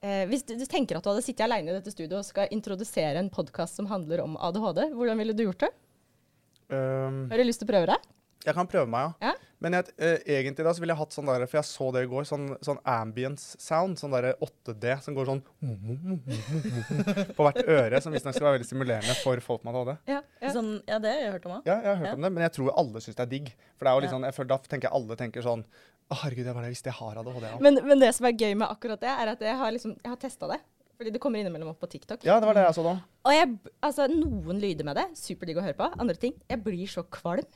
Eh, hvis du, du tenker at du hadde sittet alene i dette studioet og skal introdusere en podkast som handler om ADHD, hvordan ville du gjort det? Um, Har du lyst til å prøve deg? jeg kan prøve meg, ja. Ja. Men jeg, eh, egentlig da så ville jeg hatt sånn der, for jeg så det i går, sånn, sånn ambience sound, sånn der 8D, som går sånn på hvert øre, som visstnok skal være veldig stimulerende for folk med ADHD. Ja, ja. Sånn, ja, det har jeg hørt om òg. Ja, jeg har hørt Ja. om det, men jeg tror alle syns det er digg. For det er jo litt Ja. sånn, jeg føler, da tenker jeg alle tenker sånn Å, herregud, jeg var det jeg visste jeg har ADHD. Ja. Men, men det som er gøy med akkurat det, er at jeg har, liksom, jeg har testa det. Fordi det kommer innimellom opp på TikTok. ja, det var det jeg så da. Og jeg, altså, noen lyder med det, superdigg å høre på. Andre ting, jeg blir så kvalm.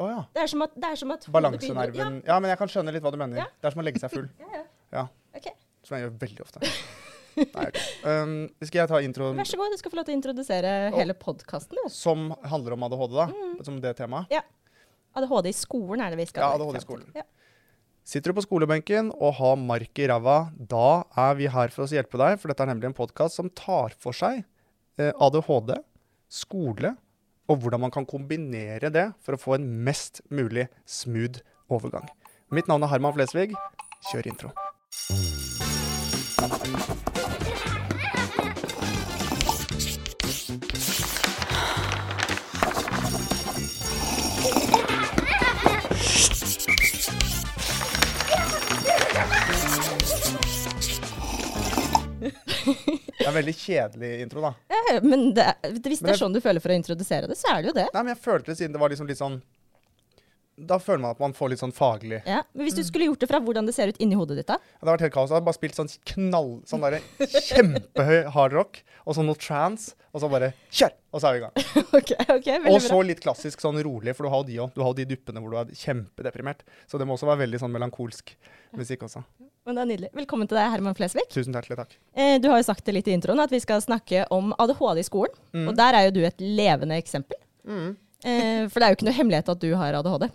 Oh, ja. Det er som at, det er som at Balansenerven. Ja, men jeg kan skjønne litt hva du mener. Ja. Det er som å legge seg full. Ja, ja. Ja. Ok, Som jeg gjør veldig ofte. Nei, um, skal jeg ta introen? Vær så god, du skal få lov til å introdusere hele podkasten. som handler om ADHD, da? Mm. Som det temaet? ADHD i skolen er det vi skal Ja, ADHD i skolen. Ja. Sitter du på skolebenken og har mark i ræva, da er vi her for å hjelpe deg, for dette er nemlig en podkast som tar for seg eh, ADHD, skole, og hvordan man kan kombinere det for å få en mest mulig smooth overgang. Mitt navn er Herman Flesvig. Kjør intro. Det er en veldig kjedelig intro, da. Ja, men det, hvis hvis det er sånn du føler for å introdusere det, så er det jo det. Nei, men jeg følte det siden det var liksom litt sånn Da føler man at man får litt sånn faglig Ja. Men Mm. hvis du skulle gjort det fra hvordan det ser ut inni hodet ditt, da? Det hadde vært helt kaos. Jeg hadde bare spilt sånn knall Sånn derre kjempehøy hardrock, og sånn noe trans, og så bare kjør! Og så er vi i gang. okay, okay, Og så bra. litt klassisk sånn rolig, for du har jo de òg. Du har jo de duppene hvor du er kjempedeprimert. Så det må også være veldig sånn melankolsk musikk også. Men det er nydelig. Velkommen til deg, Herman Flesvig. Tusen hjertelig takk. Eh, du har jo sagt det litt i introen, at vi skal snakke om ADHD i skolen. Mm. Og der er jo du et levende eksempel. Mm. Eh, for det er jo ikke noe hemmelighet at du har ADHD.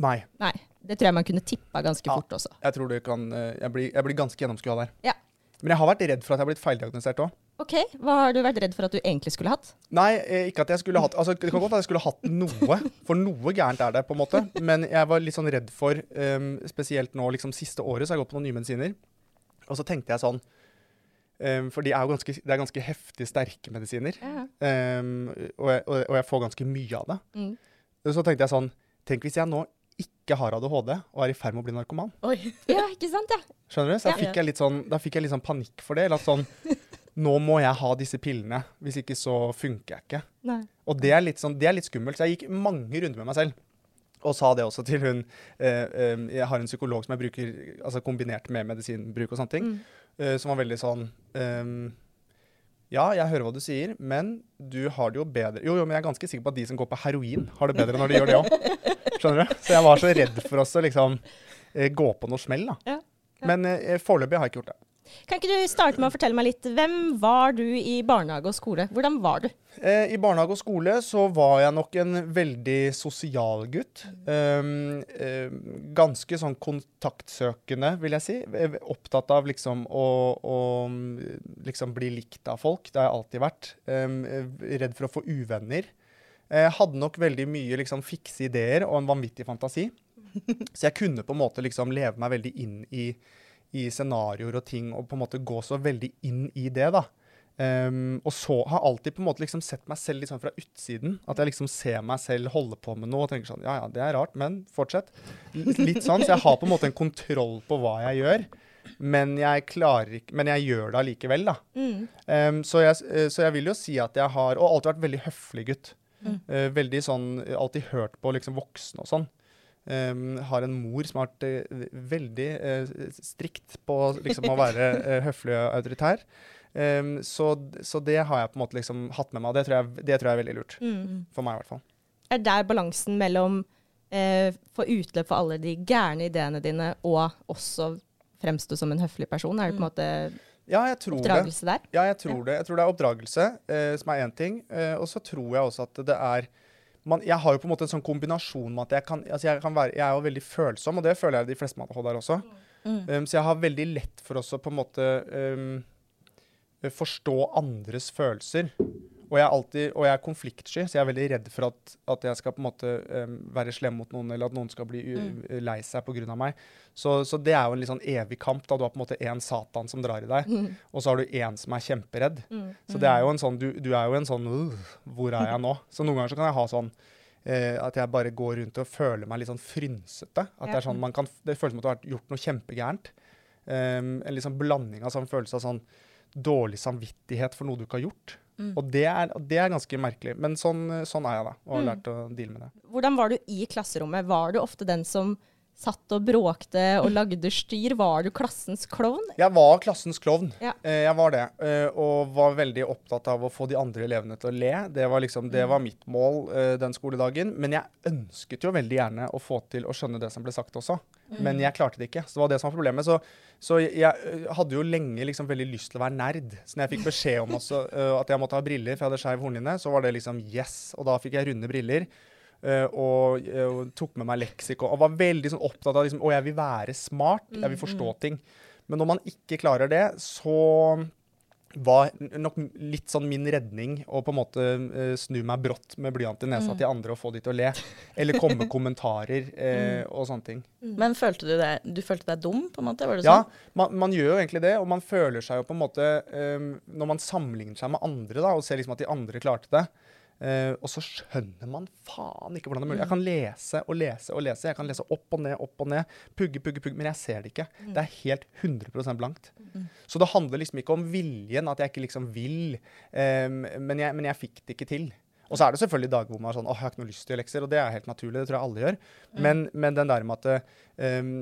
Nei. Nei. Det tror jeg man kunne tippa ganske Ja. fort også. Jeg tror du kan eh, Jeg blir, jeg blir ganske gjennomskua der. Ja. Men jeg har vært redd for at jeg har blitt feildiagnosert òg. OK, hva har du vært redd for at du egentlig skulle hatt? Nei, eh, ikke at jeg skulle hatt Altså, det kan godt at jeg skulle hatt noe, for noe gærent er det, på en måte. Men jeg var litt sånn redd for, um, spesielt nå liksom siste året, så har jeg gått på noen nye medisiner. Og så tenkte jeg sånn um, For de er jo ganske, det er ganske heftig sterke medisiner. Ja. Um, og, jeg, og, og jeg får ganske mye av det. Mm. Så tenkte jeg sånn Tenk hvis jeg nå ikke har ADHD og er i ferd med å bli narkoman. Oi. ja, ikke sant? Ja. Skjønner du? Så da fikk jeg litt sånn, da fikk jeg litt sånn panikk for det. Eller at sånn Nå må jeg ha disse pillene. Hvis ikke så funker jeg ikke. Nei. Og det er, litt sånn, det er litt skummelt. Så jeg gikk mange runder med meg selv. Og sa det også til hun eh, eh, Jeg har en psykolog som jeg bruker altså kombinert med medisinbruk og sånne ting. Mm. eh, som var veldig sånn ehm, Ja, jeg hører hva du sier, men du har det jo bedre Jo, jo, men jeg er ganske sikker på at de som går på heroin, har det bedre når de gjør det òg. Skjønner du? Så jeg var så redd for oss å liksom eh, gå på noe smell, da. Ja, ja. Men eh, foreløpig har jeg ikke gjort det. Kan ikke du starte med å fortelle meg litt, hvem var du i barnehage og skole? Hvordan var du? Eh, I barnehage og skole så var jeg nok en veldig sosial gutt. Um, eh, ganske sånn kontaktsøkende, vil jeg si. Eh, Opptatt av liksom å, å liksom bli likt av folk. Det har jeg alltid vært. Um, eh, redd for å få uvenner. Jeg hadde nok veldig mye liksom fikse ideer og en vanvittig fantasi. Så jeg kunne på en måte liksom leve meg veldig inn i, i scenarioer og ting, og på en måte gå så veldig inn i det, da. Um, og så har alltid på en måte liksom sett meg selv litt sånn fra utsiden. At jeg liksom ser meg selv holde på med noe og tenker sånn Ja, ja, det er rart, men fortsett. Litt sånn. Så jeg har på en måte en kontroll på hva jeg gjør. Men jeg klarer ikke Men jeg gjør det allikevel, da. Mm. Um, så, jeg, eh, så jeg vil jo si at jeg har Og alltid vært veldig høflig gutt. Mm. Uh, veldig sånn Alltid hørt på liksom voksne og sånn. Um, har en mor som har vært uh, veldig uh, strikt på liksom å være uh, høflig og autoritær. Um, så, så det har jeg på en måte liksom hatt med meg, og det tror jeg, det tror jeg er veldig lurt. Mm. For meg i hvert fall. Er der balansen mellom uh, få utløp for alle de gærne ideene dine, og også fremstå som en høflig person? Er det på en måte Ja, tror det. oppdragelse der? Ja, jeg tror det. Jeg tror det er oppdragelse, som er én ting. Og så tror jeg også at det er man, Jeg har jo på en måte en sånn kombinasjon med at jeg kan, altså jeg kan være Jeg er jo veldig følsom, og det føler jeg de fleste med ADHD er også. Mm. Um, så jeg har veldig lett for også på en måte um, forstå andres følelser. Og jeg, er alltid, og jeg er konfliktsky, så jeg er veldig redd for at, at jeg skal på en måte um, være slem mot noen, eller at noen skal bli Mm. lei seg pga. meg. Så, så det er jo en litt sånn evig kamp. da Du har på en måte én Satan som drar i deg, Mm. og så har du én som er kjemperedd. Mm. Så det er jo en sånn, du, du er jo en sånn «Øh, Hvor er jeg nå? Så noen ganger så kan jeg ha sånn uh, at jeg bare går rundt og føler meg litt sånn frynsete. At det er sånn, man kan, det føles som at du har gjort noe kjempegærent. Um, en liksom blanding av sånn følelse av sånn dårlig samvittighet for noe du ikke har gjort. Mm. Og det er, og det er ganske merkelig. Men sånn, sånn er jeg, da. Og har Mm. lært å deale med det. Hvordan var du i klasserommet? Var du ofte den som satt og bråkte og lagde styr? Var du klassens klovn? Jeg var klassens klovn. Ja. Eh, jeg var det. Eh, og var veldig opptatt av å få de andre elevene til å le. Det var, liksom, det var mitt mål eh, den skoledagen. Men jeg ønsket jo veldig gjerne å få til å skjønne det som ble sagt også. Men jeg klarte det ikke. Så det var det som var problemet. Så, så jeg hadde jo lenge liksom veldig lyst til å være nerd. Så når jeg fikk beskjed om også, at jeg måtte ha briller, for jeg hadde skeiv hornhinne, så var det liksom yes. Og da fikk jeg runde briller. Eh, og, eh, og tok med meg leksikon. Og var veldig sånn opptatt av liksom, å, jeg vil være smart. Jeg vil forstå ting. Men når man ikke klarer det, så var nok litt sånn min redning å på en måte uh, snu meg brått med blyant i nesa til andre og få de til å le. Eller komme med kommentarer eh, og sånne ting. Men følte du deg, du følte deg dum, på en måte? Var det Ja, sånn? man, man gjør jo egentlig det, og man føler seg jo på en måte um, Når man sammenligner seg med andre da, og ser liksom at de andre klarte det, eh, og så skjønner man faen ikke hvordan det er mulig. Jeg kan lese og lese og lese. Jeg kan lese opp og ned, opp og ned. Pugge, pugge, pugge. Men jeg ser det ikke. Det er helt 100% blankt. Så det handler liksom ikke om viljen, at jeg ikke liksom vil, Um, men, jeg, men jeg fikk det ikke til. Og så er det selvfølgelig dager hvor man er sånn åh, jeg har ikke noe lyst til å lekser, og det er helt naturlig, det tror jeg alle gjør. Men, men den der med at um,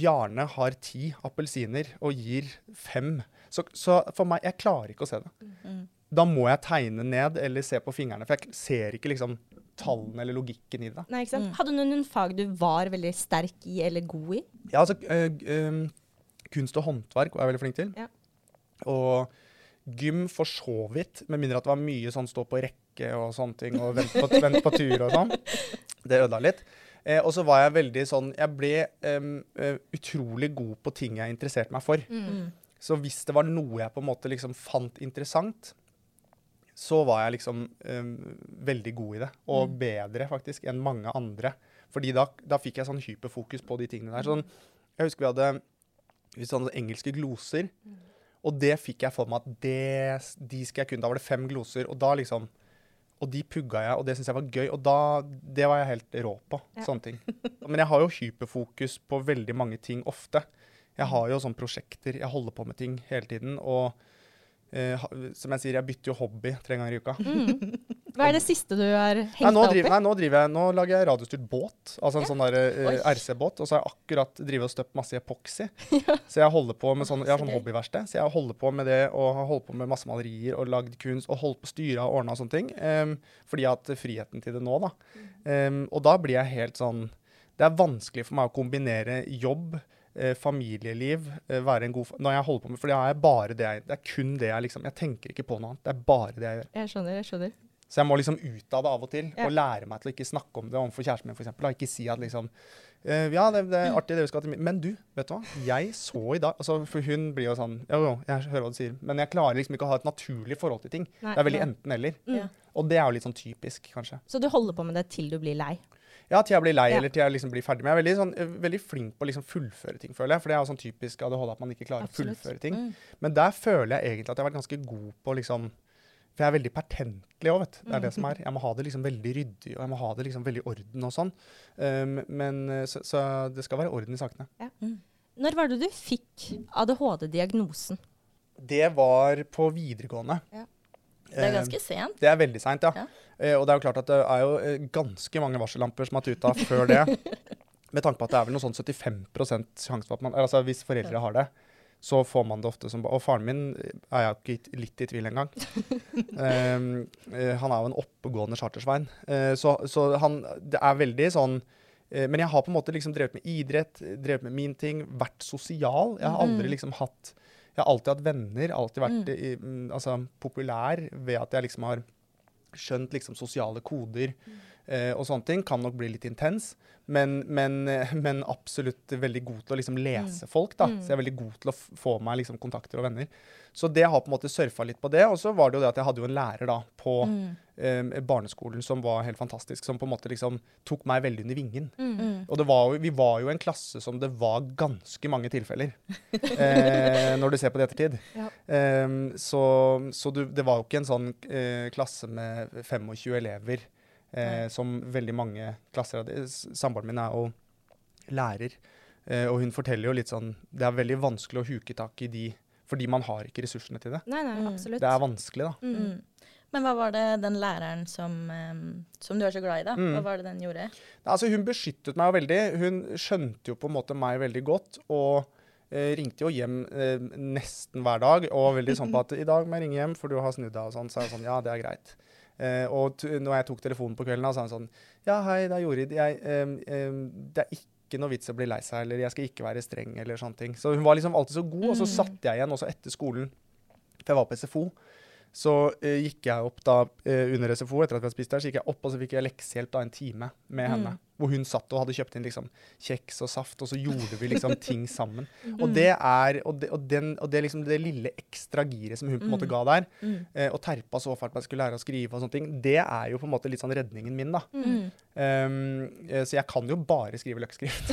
Bjarne har ti appelsiner og gir fem, så, så for meg, jeg klarer ikke å se det. Mm. Da må jeg tegne ned eller se på fingrene, for jeg ser ikke liksom tallene eller logikken i det. Nei, ikke sant? Mm. Hadde du noen fag du var veldig sterk i eller god i? Ja, altså, øh, øh, kunst og håndverk var jeg veldig flink til. Ja. Og gym for så vidt, med mindre at det var mye sånn stå på rekke og sånne ting, og vent på, vent på tur og sånn. Det ødela litt. Eh, og så var jeg veldig sånn Jeg ble eh, utrolig god på ting jeg interesserte meg for. Mm. Så hvis det var noe jeg på en måte liksom fant interessant, så var jeg liksom em, veldig god i det. Og bedre faktisk enn mange andre. Fordi da, da fikk jeg sånn hyperfokus på de tingene der. Sånn, jeg husker vi hadde sånne engelske gloser. Og det fikk jeg for meg at det, de skal jeg kunne. Da var det fem gloser. Og da liksom Og de pugga jeg, og det syntes jeg var gøy. Og da Det var jeg helt rå på. Ja. Sånne ting. Men jeg har jo hyperfokus på veldig mange ting ofte. Jeg har jo sånne prosjekter. Jeg holder på med ting hele tiden. Og ha- som jeg sier, jeg bytter jo hobby tre ganger i uka. Hva er det siste du har Nei hengt nå, deg opp i? nei, nå driver jeg, nå lager jeg radiostyrt båt. Altså en sånn der, eh, RC-båt. Og så har jeg akkurat drivet og støpt masse epoxy. Så jeg holder på med sånn, jeg har sånn Så hobbyverksted. Så jeg holder på med det og har holdt på med masse malerier og lagd kunst og holdt på å styre og ordna og sånne ting. Um, fordi jeg har hatt friheten til det nå, da. Um, og da blir jeg helt sånn Det er vanskelig for meg å kombinere jobb, familieliv, eh, være en god Når jeg holder på med For det er bare det jeg Det er kun det jeg liksom Jeg tenker ikke på noe annet. Det er bare det jeg gjør. Jeg skjønner, jeg skjønner. Så jeg må liksom ut av det av og til, Ja. og lære meg til å ikke snakke om det overfor kjæresten min, f.eks. Ikke si at liksom eh, Ja, det, det er artig, det vi skal til Men du, vet du hva? Jeg så i dag altså, For hun blir jo sånn Jo, jo, jeg hører hva du sier. Men jeg klarer liksom ikke å ha et naturlig forhold til ting. Nei. Det er veldig enten-eller. Mm. Ja. Og det er jo litt sånn typisk, kanskje. Så du holder på med det til du blir lei? Ja, til jeg blir lei, Ja. eller til jeg liksom blir ferdig. Men jeg er veldig, sånn, eh, veldig flink på å liksom fullføre ting, føler jeg. For det er jo sånn typisk ADHD at man ikke klarer Absolutt. å fullføre ting. Mm. Men der føler jeg egentlig at jeg har vært ganske god på liksom For jeg er veldig pertentlig òg, vet du. Det er det som er. Jeg må ha det liksom veldig ryddig, og jeg må ha det liksom veldig orden og sånn. Um, men eh, så, så det skal være orden i sakene. Når var det du fikk ADHD-diagnosen? Det var på videregående. Ja. Det er Eh, ganske sent. Det er veldig seint, ja. Ja. Eh, og det er jo klart at det er jo eh, ganske mange varsellamper som har tuta før det. Med tanke på at det er vel noe sånn 75 sjanse for at man Altså hvis foreldre har det, så får man det ofte som Og faren min er jeg ikke litt i tvil engang. um, eh, han er jo en oppegående chartersvein. Uh, så, så han Det er veldig sånn uh, Men jeg har på en måte liksom drevet med idrett, drevet med min ting, vært sosial. Jeg har aldri Mm. liksom hatt Jeg har alltid hatt venner, alltid vært i, mm, altså, populær ved at jeg liksom har skjønt liksom sosiale koder. eh, og sånne ting, kan nok bli litt intens. Men, men, eh, men absolutt veldig god til å liksom lese folk. da. Mm. Så jeg er veldig god til å få meg liksom kontakter og venner. Så det har på en måte surfa litt på det. Og så var det jo det at jeg hadde jo en lærer da på Mm. Eh, barneskolen som var helt fantastisk. Som på en måte liksom tok meg veldig under vingen. Mm. Mm. Og det var jo, vi var jo en klasse som det var ganske mange tilfeller. Eh, når du ser på det i ettertid. Ja. Eh, så så du, det var jo ikke en sånn eh, klasse med 25 elever eh, som veldig mange klasser hadde. Samboeren min er jo lærer, eh, og hun forteller jo litt sånn Det er veldig vanskelig å huke tak i de fordi man har ikke ressursene til det. Nei, nei, Mm. absolutt. Det er vanskelig, da. Mm. Men hva var det den læreren som, som du er så glad i, da? Mm. Hva var det den gjorde? Altså, hun beskyttet meg veldig. Hun skjønte jo på en måte meg veldig godt. Og eh, ringte jo hjem eh, nesten hver dag. Og var veldig sånn på at i dag må jeg ringe hjem, for du har snudd deg og sånn. Så jeg sånn, ja, det er greit. Eh, og når jeg tok telefonen på kvelden, så er hun sånn Ja, hei, det er Jorid. Jeg, det er ikke noe vits å bli lei seg, eller jeg skal ikke være streng, eller sånne ting. Så hun var liksom alltid så god. Og så Mm. satt jeg igjen også etter skolen, for jeg var på SFO. Så eh, gikk jeg opp da eh, under SFO, etter at vi hadde spist der, så gikk jeg opp og så fikk jeg leksehjelp da en time med Mm. Hvor hun satt og hadde kjøpt inn liksom kjeks og saft, og så gjorde vi liksom ting sammen. Mm. Og det er, og det, og den, og det, liksom det lille ekstra giret som hun på en måte Mm. ga der, Mm. eh, og terpa så fælt jeg skulle lære å skrive og sånne ting, det er jo på en måte litt sånn redningen min, da. Mm. Um, så jeg kan jo bare skrive løkkeskrift.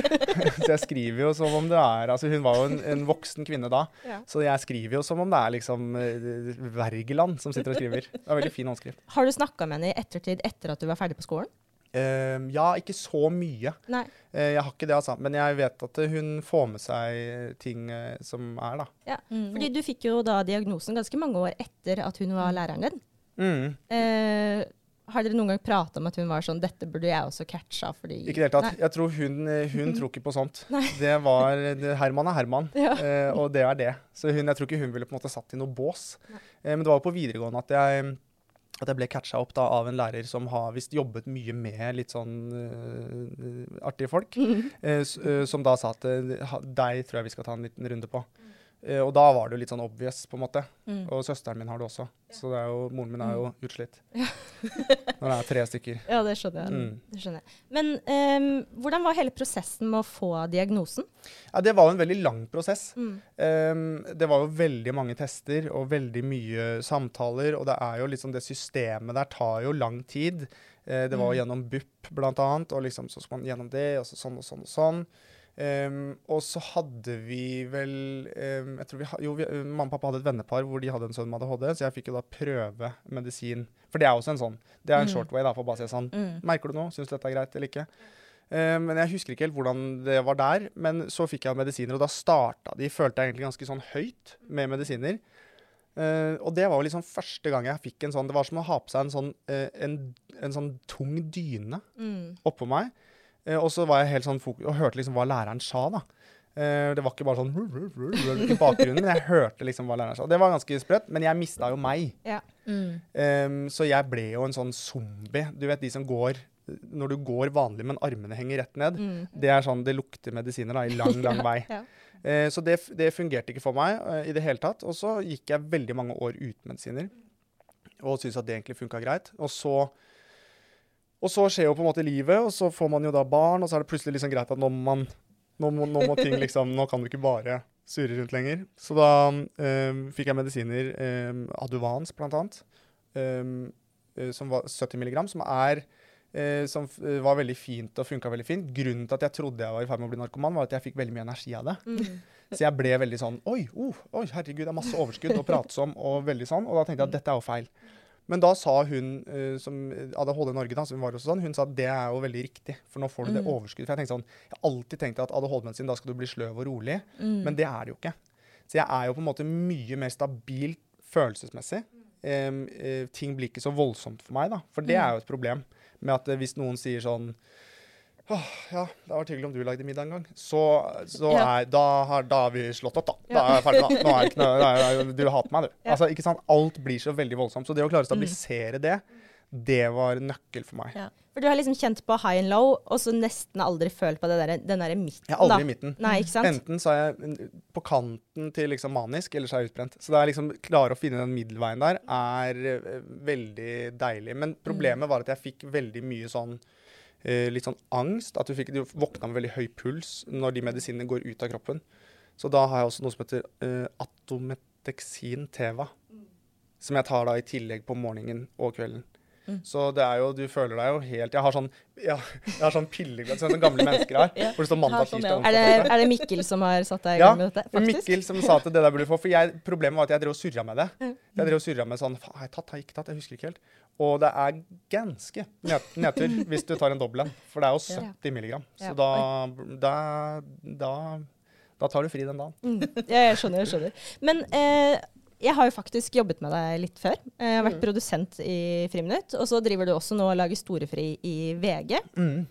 så jeg skriver jo som om det er Altså, hun var jo en, en voksen kvinne da, Ja. så jeg skriver jo som om det er liksom eh, Wergeland som sitter og skriver. Det er veldig fin håndskrift. Har du snakka med henne i ettertid etter at du var ferdig på skolen? Um, ja, ikke så mye. Nei. Eh, jeg har ikke det, altså. Men jeg vet at eh, hun får med seg ting uh, som er, da. Mm. Fordi du fikk jo da diagnosen ganske mange år etter at hun var læreren din. Mm. Eh, har dere noen gang prata om at hun var sånn Dette burde jeg også catcha, fordi Ikke i det hele tatt. Jeg tror hun, eh, hun tror ikke på sånt. Det var det, Herman er Herman, Ja. eh, og det er det. Så hun, jeg tror ikke hun ville på en måte satt i noe bås. Eh, men det var jo på videregående at jeg, at jeg ble catcha opp da, av en lærer som har visst jobbet mye med litt sånn uh, artige folk. Mm. Uh, som da sa at deg tror jeg vi skal ta en liten runde på. Eh, og da var det jo litt sånn obvious, på en måte. Mm. Og søsteren min har det også. Så det er jo, moren min er jo utslitt. Ja. Når det er tre stykker. Ja, det skjønner jeg. Mm. Det skjønner jeg. Men um, hvordan var hele prosessen med å få diagnosen? Ja, det var jo en veldig lang prosess. Mm. Um, det var jo veldig mange tester og veldig mye samtaler, og det er jo liksom det systemet der tar jo lang tid. Uh, det var jo Mm. gjennom BUP blant annet, og liksom så skal man gjennom det, og så sånn og sånn og sånn. Um, og så hadde vi vel um, jeg tror vi Jo, vi, mamma og pappa hadde et vennepar hvor de hadde en sønn med ADHD, så jeg fikk jo da prøve medisin. For det er også en sånn. Det er en Mm. short way, da, for å bare si sånn. Mm. Merker du noe? Syns du dette er greit eller ikke? Um, men jeg husker ikke helt hvordan det var der. Men så fikk jeg medisiner, og da starta de, følte jeg egentlig ganske sånn høyt med medisiner. Uh, og det var jo liksom første gang jeg fikk en sånn Det var som å ha på seg en sånn, uh, en, en sånn tung dyne Mm. oppå meg. Eh, og så var jeg helt sånn fokus, og hørte liksom hva læreren sa, da. Eh, det var ikke bare sånn i bakgrunnen, men jeg hørte liksom hva læreren sa. Det var ganske sprøtt, men jeg mista jo meg. Mm. Um, så jeg ble jo en sånn zombie. Du vet de som går Når du går vanlig, men armene henger rett ned. Mm. Det er sånn det lukter medisiner da, i lang, lang vei. Ja. Eh, så det, det fungerte ikke for meg eh, i det hele tatt. Og så gikk jeg veldig mange år uten medisiner. Og syntes at det egentlig funka greit. Og så, og så skjer jo på en måte livet, og så får man jo da barn, og så er det plutselig liksom greit at nå man nå må, nå må ting liksom Nå kan du ikke bare surre rundt lenger. Så da eh, fikk jeg medisiner, eh, Aduvans blant annet, eh, eh, som var 70 milligram, som er eh, som eh, var veldig fint og funka veldig fint. Grunnen til at jeg trodde jeg var i ferd med å bli narkoman, var at jeg fikk veldig mye energi av det. Mm. Så jeg ble veldig sånn Oi, oh, oi herregud, det er masse overskudd å prate om. Og veldig sånn, og da tenkte jeg at dette er jo feil. Men da sa hun eh, som ADHD Norge, da, som var også sånn, hun sa at det er jo veldig riktig, for nå får du det Mm. overskuddet. For jeg tenkte sånn, jeg har alltid tenkt at ADHD-medisin, da skal du bli sløv og rolig. Mm. Men det er det jo ikke. Så jeg er jo på en måte mye mer stabil følelsesmessig. Um, uh, ting blir ikke så voldsomt for meg, da. For det Mm. er jo et problem med at eh, hvis noen sier sånn Åh, ja, det hadde vært hyggelig om du lagde middag en gang. Så, så Ja. er, da, har, da har vi slått opp, da. Da er jeg ferdig, da. Nå er ikke noe, da er, du hater meg, du. Ja. Altså, ikke sant? Alt blir så veldig voldsomt. Så det å klare å stabilisere det, Det var nøkkel for meg. For du har liksom kjent på high and low, og så nesten aldri følt på det der, den derre midten, Jeg er aldri da. i midten. Nei, ikke sant? Enten så er jeg på kanten til liksom manisk, eller så er jeg utbrent. Så det er liksom klare å finne den middelveien der er eh, veldig deilig. Men problemet var at jeg fikk veldig mye sånn litt sånn angst. At du, fikk, du våkna med veldig høy puls når de medisinene går ut av kroppen. Så da har jeg også noe som heter uh, atometexin teva. Som jeg tar da i tillegg på morgenen og kvelden. Mm. Så det er jo, du føler deg jo helt Jeg har sånn, ja, jeg har sånn pilleglass som gamle mennesker har. Ja. Hvor det står mandag, har sånn, tirsdag, ja. onsdag. Er det, er det Mikkel som har satt deg i gang med dette? Ja, Mikkel som sa at det der burde du få. For jeg, problemet var at jeg drev og surra med det. Jeg drev og surra med sånn Faen, har jeg tatt, har jeg ikke tatt? Jeg husker ikke helt. Og det er ganske ned- nedtur hvis du tar en dobbel en. For det er jo Ja. 70 milligram. Så Ja. da, da, da, da tar du fri den dagen. Mm. Ja, jeg skjønner, jeg skjønner. Men eh, jeg har jo faktisk jobbet med deg litt før. Eh, Jeg har vært Mm. produsent i Friminutt, og så driver du også nå og lager Storefri i VG. Mm.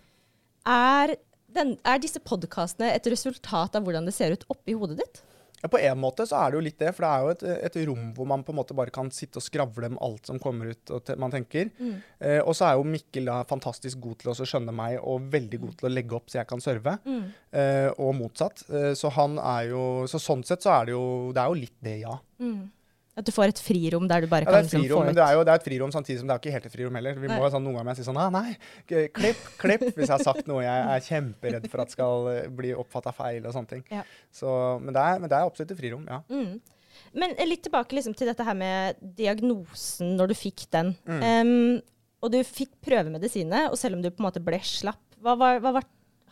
Er, den, er disse podkastene et resultat av hvordan det ser ut oppi hodet ditt? Ja, på en måte så er det jo litt det, for det er jo et, et rom hvor man på en måte bare kan sitte og skravle om alt som kommer ut og man tenker. Eh, og så er jo Mikkel da fantastisk god til å skjønne meg, og veldig god til å legge opp så jeg kan serve. Mm. Eh, og motsatt. Eh, så han er jo Så sånn sett så er det jo Det er jo litt det, ja. Mm. At du får et frirom der du bare Ja, kan liksom frirom, få men det er jo det er et frirom samtidig som det er ikke helt et frirom heller. Vi må Nei. jo sånn, Noen ganger si sånn ah, Nei, klipp, klipp. Hvis jeg har sagt noe jeg er kjemperedd for at skal eh, bli oppfatta feil og sånne ting. Ja. Så, men, det er, men det er absolutt et frirom, ja. Mm. Men eh, litt tilbake liksom til dette her med diagnosen, når du fikk den. Mm. Um, og du fikk prøve medisinene, og selv om du på en måte ble slapp, hva hva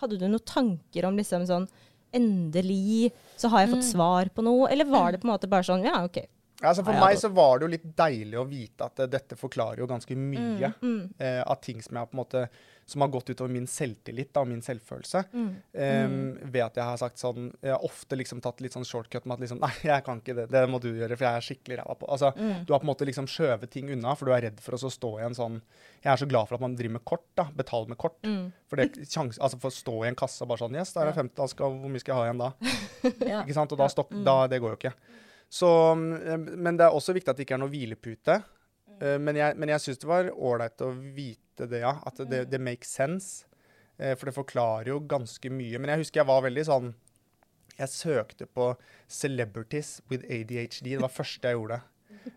hadde du noen tanker om liksom sånn Endelig så har jeg fått svar på noe. Eller var det på en måte bare sånn Ja, OK. Altså For meg så var det jo litt deilig å vite at eh, dette forklarer jo ganske mye Mm. eh, av ting som måte som har gått utover min selvtillit og min selvfølelse. Mm. Em, ved at jeg har sagt sånn Jeg har ofte liksom tatt litt sånn shortcut med at liksom Nei, jeg kan ikke det. Det må du gjøre, for jeg er skikkelig ræva på Altså, Mm. Du har på en måte liksom skjøvet ting unna, for du er redd for å så stå i en sånn Jeg er så glad for at man driver med kort, da. Betaler med kort. Mm. For det sjans, altså for å stå i en kasse og bare sånn Yes, der er 50, da skal, hvor mye skal jeg ha igjen da? Ja. Ikke sant? Og da stokk, da, det går jo ikke. Så, mm, men det er også viktig at det ikke er noe hvilepute. Eh, Men jeg, men jeg syns det var ålreit å vite det, ja. At det, det makes sense. Eh, For det forklarer jo ganske mye. Men jeg husker jeg var veldig sånn Jeg søkte på 'celebrities with ADHD'. Det var første jeg gjorde.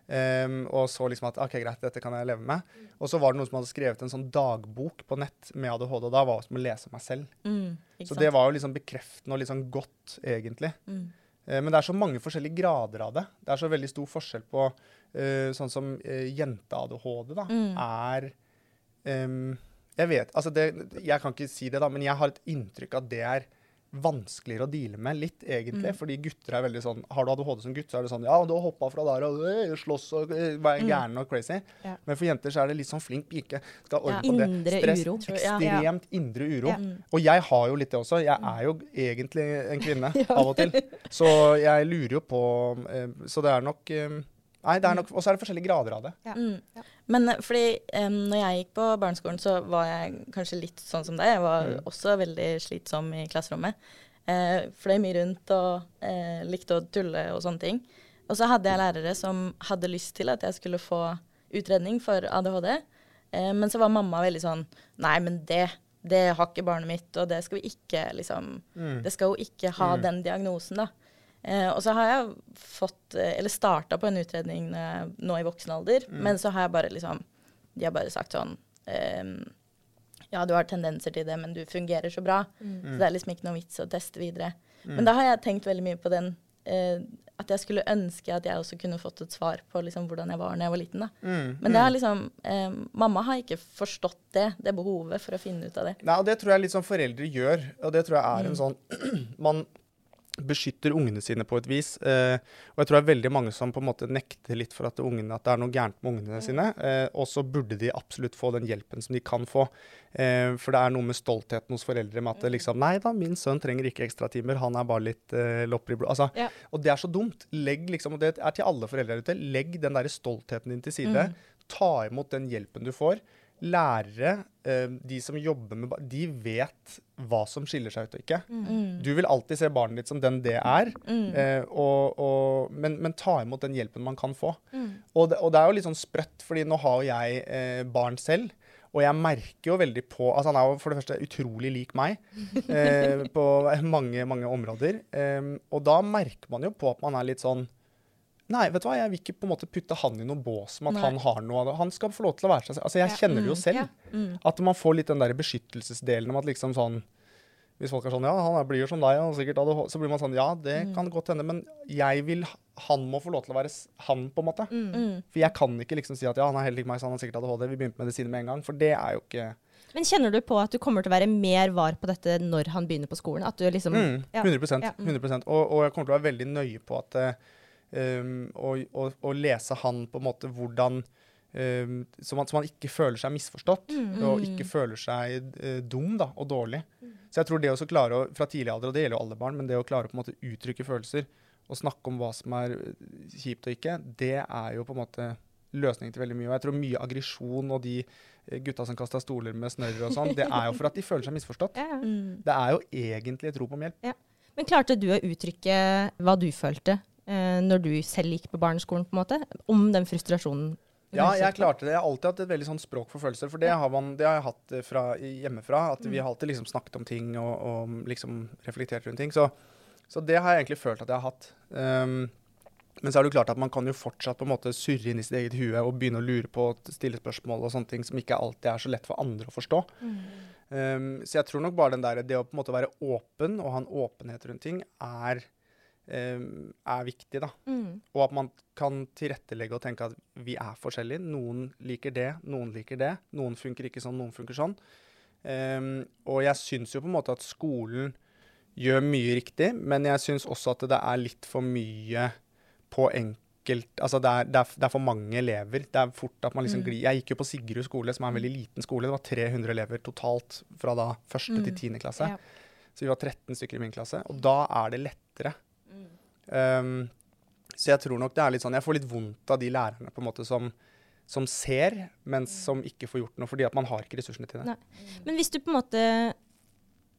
Um, og så liksom at OK, greit, dette kan jeg leve med. Og så var det noen som hadde skrevet en sånn dagbok på nett med ADHD, og da var det som å lese meg selv. Mm, Så det var jo liksom bekreftende og litt sånn godt, egentlig. Mm. Eh, Men det er så mange forskjellige grader av det. Det er så veldig stor forskjell på uh, sånn som uh, jente-ADHD, da, Mm. er um, Jeg vet Altså, det, jeg kan ikke si det, da, men jeg har et inntrykk av at det er vanskeligere å deale med, litt egentlig. Mm. Fordi gutter er veldig sånn Har du ADHD som gutt, så er det sånn Ja, du har hoppa fra der og øh, slåss og øh, være Mm. gæren og crazy. Ja. Men for jenter så er det litt sånn flink pike. Skal ordne Ja. på det. Indre Stress, uro. Ekstremt ja. Indre uro. Mm. Og jeg har jo litt det også. Jeg er jo egentlig en kvinne av og til. Så jeg lurer jo på eh, Så det er nok eh, Nei, det er nok Og så er det forskjellige grader av det. Ja. Mm. Ja. Men eh, fordi um, når jeg gikk på barneskolen, så var jeg kanskje litt sånn som deg. Jeg var Mm. også veldig slitsom i klasserommet. Uh, fløy mye rundt og uh, likte å tulle og sånne ting. Og så hadde jeg lærere som hadde lyst til at jeg skulle få utredning for ADHD. Uh, men så var mamma veldig sånn Nei, men det, det har ikke barnet mitt, og det skal vi ikke liksom Mm. Det skal jo ikke ha Mm. den diagnosen, da. Eh, og så har jeg fått, eh, eller starta på en utredning nå i voksen alder, Mm. men så har jeg bare liksom De har bare sagt sånn eh, Ja, du har tendenser til det, men du fungerer så bra. Mm. Så det er liksom ikke noe vits å teste videre. Mm. Men da har jeg tenkt veldig mye på den eh, At jeg skulle ønske at jeg også kunne fått et svar på liksom hvordan jeg var da jeg var liten. da. Mm, Men det har mm. liksom eh, Mamma har ikke forstått det, det behovet for å finne ut av det. Nei, og det tror jeg litt sånn foreldre gjør. Og det tror jeg er en Mm. sånn Man beskytter ungene sine på et vis. Eh, og jeg tror det er veldig mange som på en måte nekter litt for at, ungene, at det er noe gærent med ungene sine. Eh, og så burde de absolutt få den hjelpen som de kan få. Eh, for det er noe med stoltheten hos foreldre med at det liksom Nei da, min sønn trenger ikke ekstratimer, han er bare litt eh, lopper i blod. Altså, Ja. Og det er så dumt. Legg liksom, og det er til alle foreldre der ute, legg den der stoltheten din til side. Ta imot den hjelpen du får. Lærere, eh, de som jobber med barn, De vet hva som skiller seg ut og ikke. Mm. Du vil alltid se barnet ditt som den det er, Mm. eh, og, og, men, men ta imot den hjelpen man kan få. Mm. Og det, og det er jo litt sånn sprøtt, fordi nå har jo jeg eh, barn selv. Og jeg merker jo veldig på Altså, han er jo for det første utrolig lik meg eh, på mange, mange områder. Eh, og da merker man jo på at man er litt sånn Nei, vet du hva, jeg vil ikke på en måte putte han i noen bås med at Nei. han har noe av det. Han skal få lov til å være seg selv. Altså, jeg Ja. kjenner det jo Mm, selv. ja. Mm. At man får litt den der beskyttelsesdelen om at liksom sånn Hvis folk er sånn Ja, han blir jo som deg, og sikkert ADHD, så blir man sånn Ja, det Mm. kan godt hende, men jeg vil Han må få lov til å være han, på en måte. Mm. Mm. For jeg kan ikke liksom si at ja, han er helt lik meg, så han har sikkert ADHD. Vi begynte med medisiner med en gang. For det er jo ikke Men kjenner du på at du kommer til å være mer var på dette når han begynner på skolen? At du liksom mm, ja. 100, Ja. 100%. Og, og jeg kommer til å være veldig nøye på at eh, um, og, og, og, lese han på en måte hvordan um, så, man, så man ikke føler seg misforstått, Mm. og ikke føler seg uh, dum da, og dårlig. Så jeg tror det å klare å, fra tidlig alder, og det gjelder jo alle barn, men det å klare å på en måte uttrykke følelser og snakke om hva som er eh, kjipt og ikke, det er jo på en måte løsningen til veldig mye. Og jeg tror mye aggresjon og de eh, gutta som kaster stoler med snørr og sånn, det er jo for at de føler seg misforstått. Ja, ja. Mm. Det er jo egentlig et rop om hjelp. Men klarte du å uttrykke hva du følte eh, når du selv gikk på barneskolen, på en måte? Om den frustrasjonen? Ja, jeg klarte det. Jeg har alltid hatt et veldig sånn språk for følelser. For det har, man, det har jeg hatt eh, fra, hjemmefra. At vi har alltid liksom snakket om ting og, og liksom reflektert rundt ting. Så, så det har jeg egentlig følt at jeg har hatt. Um, men så er det jo klart at man kan jo fortsatt på en måte surre inn i sitt eget hue og begynne å lure på og stille spørsmål og sånne ting som ikke alltid er så lett for andre å forstå. Um, så jeg tror nok bare den der, det å på en måte være åpen og ha en åpenhet rundt ting er, er viktig, da. Mm. Og at man kan tilrettelegge og tenke at vi er forskjellige. Noen liker det, noen liker det. Noen funker ikke sånn, noen funker sånn. Um, og jeg syns jo på en måte at skolen gjør mye riktig, men jeg syns også at det er litt for mye på enkelt Altså det er, det er, det er for mange elever. Det er fort at man liksom Mm. glir Jeg gikk jo på Sigrud skole, som er en veldig liten skole. Det var 300 elever totalt fra da første til Mm. tiende klasse. Ja. Så vi var 13 stykker i min klasse. Og da er det lettere. Mm. Um, så jeg tror nok det er litt sånn Jeg får litt vondt av de lærerne på en måte som, som ser, men som ikke får gjort noe, fordi at man har ikke ressursene til det. Nei. Men hvis du på en måte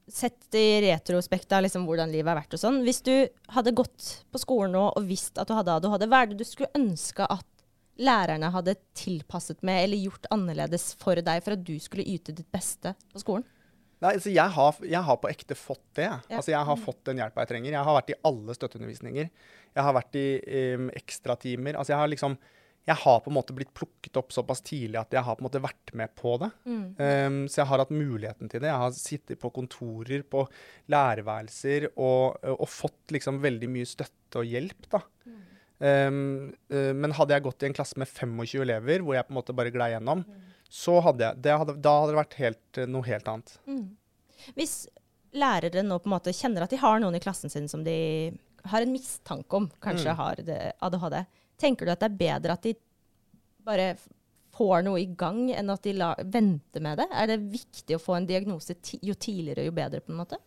Sett i retrospekt av liksom hvordan livet har vært og sånn. Hvis du hadde gått på skolen nå og visst at du hadde ADHD, hva er det du skulle ønske at lærerne hadde tilpasset med eller gjort annerledes for deg for at du skulle yte ditt beste på skolen? Nei, altså jeg har, jeg har på ekte fått det. Ja. Altså jeg har fått den hjelpa jeg trenger. Jeg har vært i alle støtteundervisninger. Jeg har vært i um, ekstratimer. Altså jeg har liksom Jeg har på en måte blitt plukket opp såpass tidlig at jeg har på en måte vært med på det. Um, så jeg har hatt muligheten til det. Jeg har sittet på kontorer, på lærerværelser og, og fått liksom veldig mye støtte og hjelp, da. Um, uh, men hadde jeg gått i en klasse med 25 elever, hvor jeg på en måte bare glei gjennom, så hadde jeg det hadde, Da hadde det vært helt, uh, noe helt annet. Mm. Hvis lærere nå på en måte kjenner at de har noen i klassen sin som de har en mistanke om kanskje Mm. har det, ADHD, tenker du at det er bedre at de bare får noe i gang, enn at de la, venter med det? Er det viktig å få en diagnose ti, jo tidligere, jo bedre, på en måte?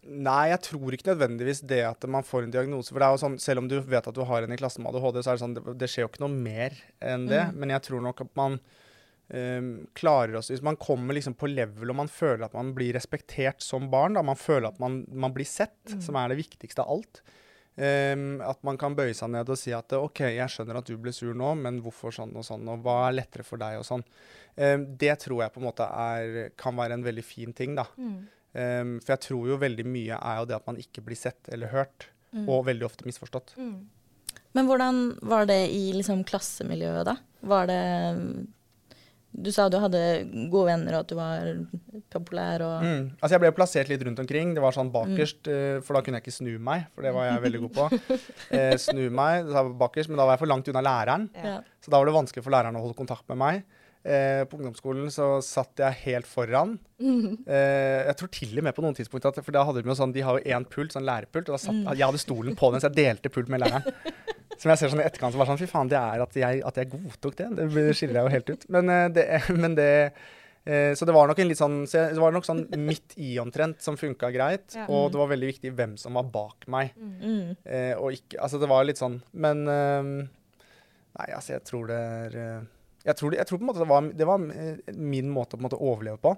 Nei, jeg tror ikke nødvendigvis det at man får en diagnose. For det er jo sånn, selv om du vet at du har en i klassen med ADHD, så er det sånn, det, det skjer jo ikke noe mer enn det. Mm. Men jeg tror nok at man ehm, klarer oss Hvis man kommer liksom på level og man føler at man blir respektert som barn, da, man føler at man, man blir sett, Mm. som er det viktigste av alt. ehm, at man kan bøye seg ned og si at OK, jeg skjønner at du ble sur nå, men hvorfor sånn og sånn, og hva er lettere for deg og sånn. Ehm, det tror jeg på en måte er, kan være en veldig fin ting, da. Um, for jeg tror jo veldig mye er jo det at man ikke blir sett eller hørt, Mm. og veldig ofte misforstått. Men hvordan var det i liksom klassemiljøet, da? Var det Du sa du hadde gode venner, og at du var populær og Mm. Altså Jeg ble plassert litt rundt omkring. Det var sånn bakerst, mm. for da kunne jeg ikke snu meg, for det var jeg veldig god på. Eh, snu meg, det var bakerst, men da var jeg for langt unna læreren, ja. så da var det vanskelig for læreren å holde kontakt med meg. Eh, på ungdomsskolen så satt jeg helt foran. Eh, jeg tror til og med på noen tidspunkt at For da hadde de jo sånn De har jo én pult, sånn lærerpult, og da satt, jeg hadde stolen på den, så jeg delte pult med læreren. Som jeg ser sånn i etterkant, så var sånn Fy faen, det er at jeg, at jeg godtok det. Det skiller jeg jo helt ut. Men eh, det, men det eh, Så det var nok en litt sånn så Det var nok sånn midt i omtrent som funka greit. Ja. Og det var veldig viktig hvem som var bak meg. Mm. Eh, og ikke Altså, det var litt sånn Men eh, Nei, altså, jeg tror det er jeg tror, det, jeg tror på en måte det var, det var min måte å på en måte overleve på.